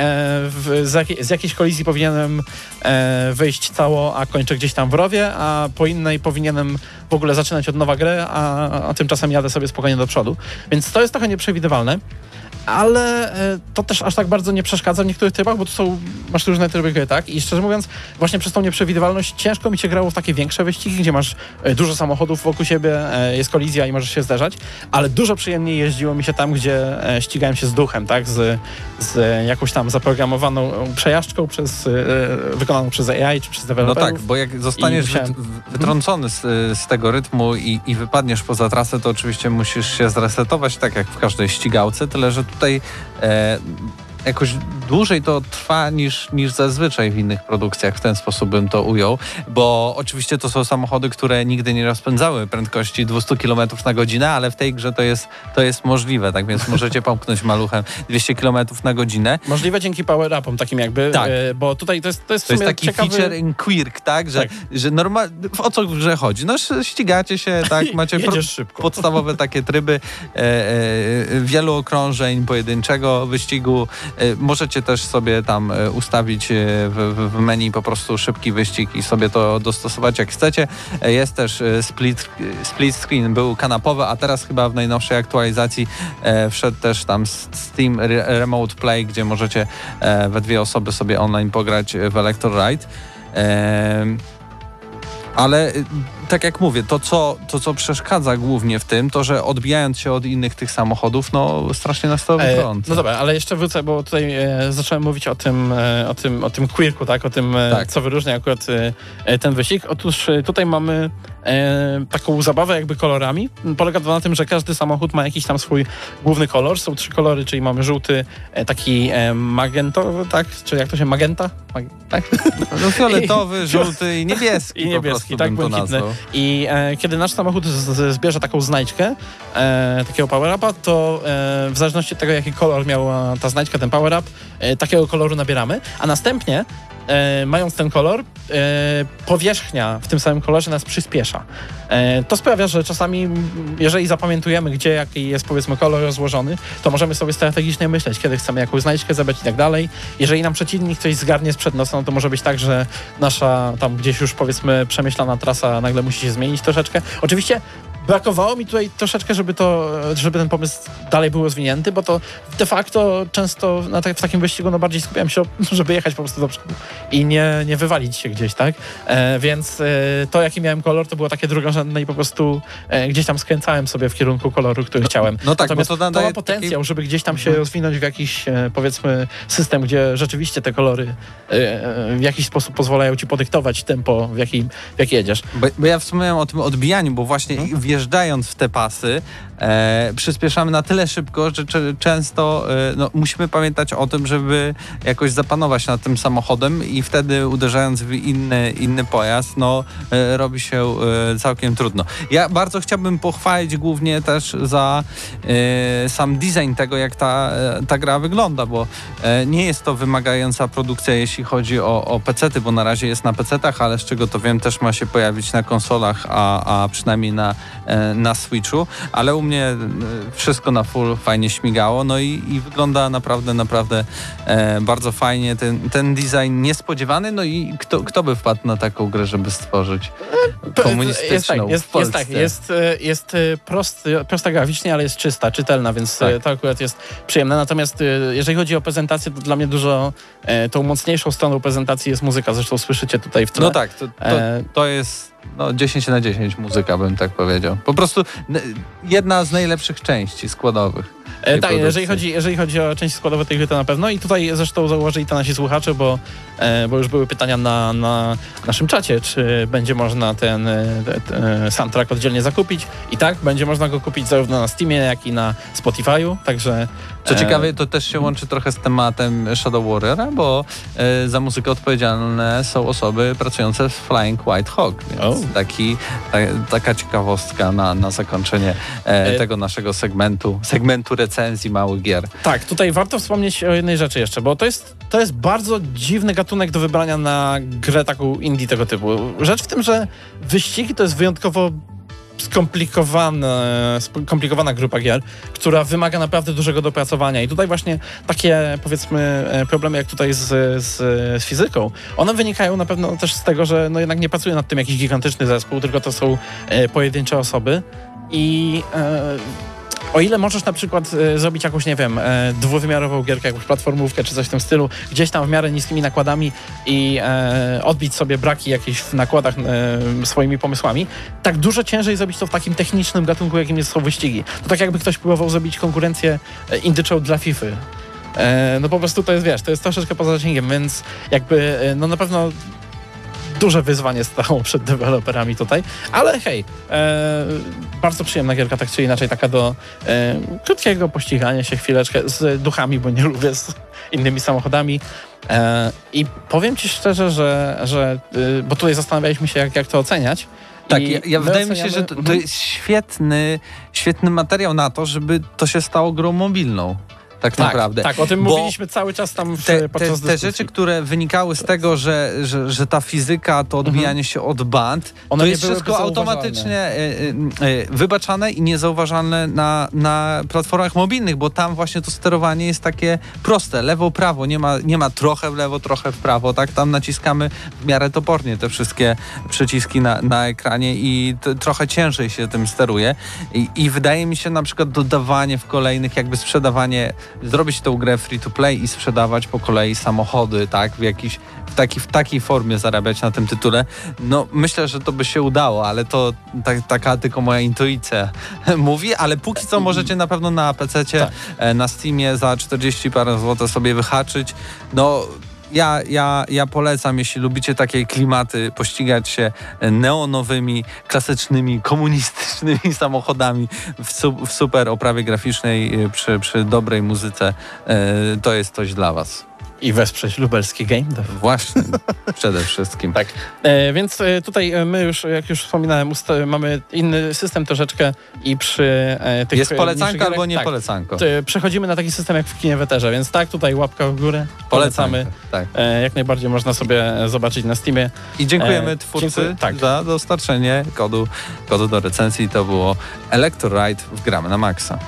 w, z, z jakiejś kolizji powinienem e, wyjść cało, a kończę gdzieś tam w rowie, a po innej powinienem w ogóle zaczynać od nowa gry, a, a tymczasem jadę sobie spokojnie do przodu. Więc to jest trochę nieprzewidywalne. Ale e, to też aż tak bardzo nie przeszkadza w niektórych trybach, bo to są, masz różne tryby gry, tak? I szczerze mówiąc, właśnie przez tą nieprzewidywalność ciężko mi się grało w takie większe wyścigi, gdzie masz e, dużo samochodów wokół siebie, e, jest kolizja i możesz się zderzać, ale dużo przyjemniej jeździło mi się tam, gdzie ścigałem się z duchem, tak? Z, z jakąś tam zaprogramowaną przejażdżką przez, wykonaną przez AI czy przez No deweloperów. tak, bo jak zostaniesz musiałem- wy, wytrącony z, z tego rytmu i, i wypadniesz poza trasę, to oczywiście musisz się zresetować, tak jak w każdej ścigałce, tyle że tutaj e, jakoś dłużej to trwa niż, niż zazwyczaj w innych produkcjach, w ten sposób bym to ujął, bo oczywiście to są samochody, które nigdy nie rozpędzały prędkości 200 km na godzinę, ale w tej grze to jest, to jest możliwe, tak więc możecie pomknąć maluchem 200 km na godzinę. Możliwe dzięki power-upom takim jakby, Tak. e, bo tutaj to jest, to jest w To jest sumie taki ciekawy... feature in quirk, tak? Że, Tak. że normal... o co w grze chodzi? No ścigacie się, tak? Macie pro- podstawowe takie tryby e, e, wielu okrążeń, pojedynczego wyścigu. E, możecie też sobie tam e, ustawić e, w, w- menu po prostu szybki wyścig i sobie to dostosować jak chcecie. Jest też split, split screen, był kanapowy, a teraz chyba w najnowszej aktualizacji wszedł też tam Steam Re- Remote Play, gdzie możecie we dwie osoby sobie online pograć w Electro Ride. Ale y, tak jak mówię, to co, to co przeszkadza głównie w tym, to że odbijając się od innych tych samochodów, no strasznie nas to E, wytrąca. no dobra, ale jeszcze wrócę, bo tutaj e, zacząłem mówić o tym, e, o tym, o tym queerku, tak? O tym, e, Tak. co wyróżnia akurat e, e, ten wyścig. Otóż e, tutaj mamy e, taką zabawę jakby kolorami. Polega to na tym, że każdy samochód ma jakiś tam swój główny kolor. Są trzy kolory, czyli mamy żółty, e, taki e, magentowy, tak? Czy jak to się, magenta? Mag tak? No fioletowy, żółty i niebieski I niebieski, tak, błękitny. I e, kiedy nasz samochód z, z, zbierze taką znajdźkę, e, takiego power-upa, to e, w zależności od tego, jaki kolor miała ta znajdźka, ten power-up, e, takiego koloru nabieramy, a następnie e, mając ten kolor, e, powierzchnia w tym samym kolorze nas przyspiesza. E, to sprawia, że czasami, jeżeli zapamiętujemy, gdzie jaki jest powiedzmy kolor rozłożony, to możemy sobie strategicznie myśleć, kiedy chcemy jakąś znajdźkę zebrać i tak dalej. Jeżeli nam przeciwnik coś zgarnie sprzed nosa, no to może być tak, że nasza tam gdzieś już powiedzmy przemyślana trasa nagle musi się zmienić troszeczkę. Oczywiście brakowało mi tutaj troszeczkę, żeby to, żeby ten pomysł dalej był rozwinięty, bo to de facto często na tak, w takim wyścigu no bardziej skupiałem się, żeby jechać po prostu do przodu i nie, nie wywalić się gdzieś, tak? E, więc e, to, jaki miałem kolor, to było takie drugorzędne i po prostu e, gdzieś tam skręcałem sobie w kierunku koloru, który chciałem. no tak, bo Natomiast to to, nadaje ma potencjał, taki- żeby gdzieś tam się Mhm. rozwinąć w jakiś, e, powiedzmy, system, gdzie rzeczywiście te kolory e, e, w jakiś sposób pozwalają ci podyktować tempo, w jakim, w jaki jedziesz. Bo, bo ja wspomniałem o tym odbijaniu, bo właśnie Mhm. Wjeżdżając w te pasy, e, przyspieszamy na tyle szybko, że często e, no, musimy pamiętać o tym, żeby jakoś zapanować nad tym samochodem i wtedy uderzając w inny, inny pojazd, no e, robi się e, całkiem trudno. Ja bardzo chciałbym pochwalić głównie też za e, sam design tego, jak ta, e, ta gra wygląda, bo nie jest to wymagająca produkcja, jeśli chodzi o, o PC-ty, bo na razie jest na PC-tach, ale z czego to wiem, też ma się pojawić na konsolach, a, a przynajmniej na, na Switchu, ale u mnie e, wszystko na full fajnie śmigało, no i, i wygląda naprawdę, naprawdę e, bardzo fajnie. Ten, ten design niespodziewany, no i kto, kto by wpadł na taką grę, żeby stworzyć komunistyczną Jest tak, jest, jest, tak, jest, e, jest e, prosty, prosta graficznie, ale jest czysta, czytelna, więc e, Tak. to akurat jest przyjemne. Natomiast e, jeżeli chodzi o prezentację, to dla mnie dużo e, tą mocniejszą stroną prezentacji jest muzyka. Zresztą słyszycie tutaj w tle. No tak, to, to, E, to jest no, 10 na 10 muzyka, bym tak powiedział. Po prostu jedna z najlepszych części składowych. E, tak, produkcji. jeżeli chodzi, jeżeli chodzi o części składowe tej gry, to na pewno. I tutaj zresztą zauważyli to nasi słuchacze, bo, e, bo już były pytania na, na naszym czacie, czy będzie można ten e, te- e, soundtrack oddzielnie zakupić. I tak, będzie można go kupić zarówno na Steamie, jak i na Spotify'u, także... Co e, ciekawe, to też się łączy trochę z tematem Shadow Warriora, bo e, za muzykę odpowiedzialne są osoby pracujące w Flying White Hawk, więc O. taki, ta, taka ciekawostka na, na zakończenie e, E, tego naszego segmentu, segmentu recenzji małych gier. Tak, tutaj warto wspomnieć o jednej rzeczy jeszcze, bo to jest, to jest bardzo dziwny gatunek do wybrania na grę taką indie tego typu. Rzecz w tym, że wyścigi to jest wyjątkowo skomplikowana, skomplikowana grupa gier, która wymaga naprawdę dużego dopracowania. I tutaj właśnie takie powiedzmy e, problemy jak tutaj z, z, z fizyką, one wynikają na pewno też z tego, że no jednak nie pracuje nad tym jakiś gigantyczny zespół, tylko to są e, pojedyncze osoby. I e, o ile możesz na przykład e, zrobić jakąś, nie wiem, e, dwuwymiarową gierkę, jakąś platformówkę czy coś w tym stylu, gdzieś tam w miarę niskimi nakładami i e, odbić sobie braki jakieś w nakładach e, swoimi pomysłami, tak dużo ciężej zrobić to w takim technicznym gatunku, jakim jest- są wyścigi. To tak jakby ktoś próbował zrobić konkurencję e, indyczą dla FIFA. E, no po prostu to jest, wiesz, to jest troszeczkę poza zasięgiem, więc jakby, no na pewno duże wyzwanie stało przed deweloperami tutaj, ale hej, e, bardzo przyjemna gierka, tak czy inaczej, taka do e, krótkiego pościgania się chwileczkę z duchami, bo nie lubię z innymi samochodami. E, I powiem ci szczerze, że, że y, bo tutaj zastanawialiśmy się, jak, jak to oceniać. Tak, ja, ja wydaje mi się, że to, to Mhm. jest świetny, świetny materiał na to, żeby to się stało grą mobilną. Tak, tak, naprawdę. Tak, o tym Bo mówiliśmy cały czas tam w, te, te, podczas te dyskusji. rzeczy, które wynikały z tego, że, że, że ta fizyka, to odbijanie się od band, Mhm. One to jest wszystko automatycznie e, e, e, wybaczane i niezauważalne na, na platformach mobilnych, bo tam właśnie to sterowanie jest takie proste, lewo, prawo, nie ma, nie ma trochę w lewo, trochę w prawo, tak? Tam naciskamy w miarę topornie te wszystkie przyciski na, na ekranie i trochę ciężej się tym steruje I, i wydaje mi się na przykład dodawanie w kolejnych, jakby sprzedawanie, zrobić tą grę free to play i sprzedawać po kolei samochody, tak? W jakiś, w, taki, w takiej formie zarabiać na tym tytule. No myślę, że to by się udało, ale to tak, taka tylko moja intuicja mówi, ale póki co możecie na pewno na PC, Tak. na Steamie za 40 parę złotych sobie wyhaczyć. No ja, ja, ja polecam, jeśli lubicie takie klimaty, pościgać się neonowymi, klasycznymi, komunistycznymi samochodami w, su, w super oprawie graficznej y, przy, przy dobrej muzyce, y, to jest coś dla was. I wesprzeć lubelski game dev. Właśnie, przede wszystkim. Tak. E, więc e, tutaj e, my już, jak już wspominałem, usta- mamy inny system troszeczkę i przy e, tych Jest e, polecanka albo nie tak, polecanko? Przechodzimy na taki system jak w kinie weterze, więc tak, tutaj łapka w górę, polecamy. Tak. E, jak najbardziej można sobie zobaczyć na Steamie. I dziękujemy E, twórcy dziękuję, tak. za dostarczenie kodu, kodu do recenzji. To było Electroride w Gramy na Maxa.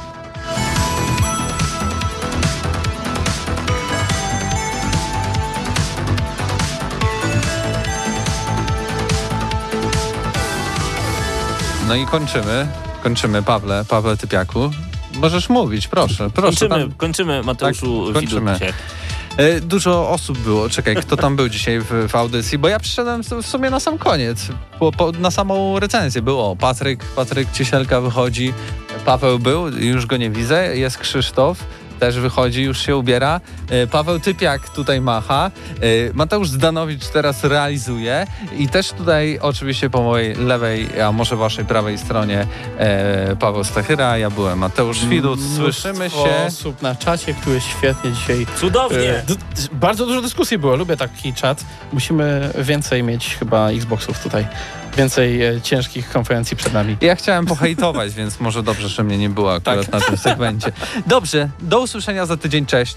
No i kończymy. Kończymy, Pawle, Pawle Typiaku. Możesz mówić, proszę, proszę. Kończymy, tam- kończymy Mateuszu Tak, kończymy. E, Dużo osób było. Czekaj, kto tam był dzisiaj w, w audycji? Bo ja przyszedłem w w sumie na sam koniec. Po, po, na samą recenzję było. Patryk, Patryk Ciesielka wychodzi. Paweł był, już go nie widzę. Jest Krzysztof. Też wychodzi, już się ubiera. E, Paweł Typiak tutaj macha. E, Mateusz Zdanowicz teraz realizuje. I też tutaj oczywiście po mojej lewej, a może waszej prawej stronie e, Paweł Stachyra. Ja byłem Mateusz Widut. Słyszymy się. osób na czacie, który świetnie dzisiaj Cudownie! Bardzo dużo dyskusji było, lubię taki czat. Musimy więcej mieć chyba Xboxów tutaj. Więcej e, ciężkich konferencji przed nami. Ja chciałem pohejtować, więc może dobrze, że mnie nie było akurat Tak. na tym segmencie. Dobrze, do usłyszenia za tydzień, cześć.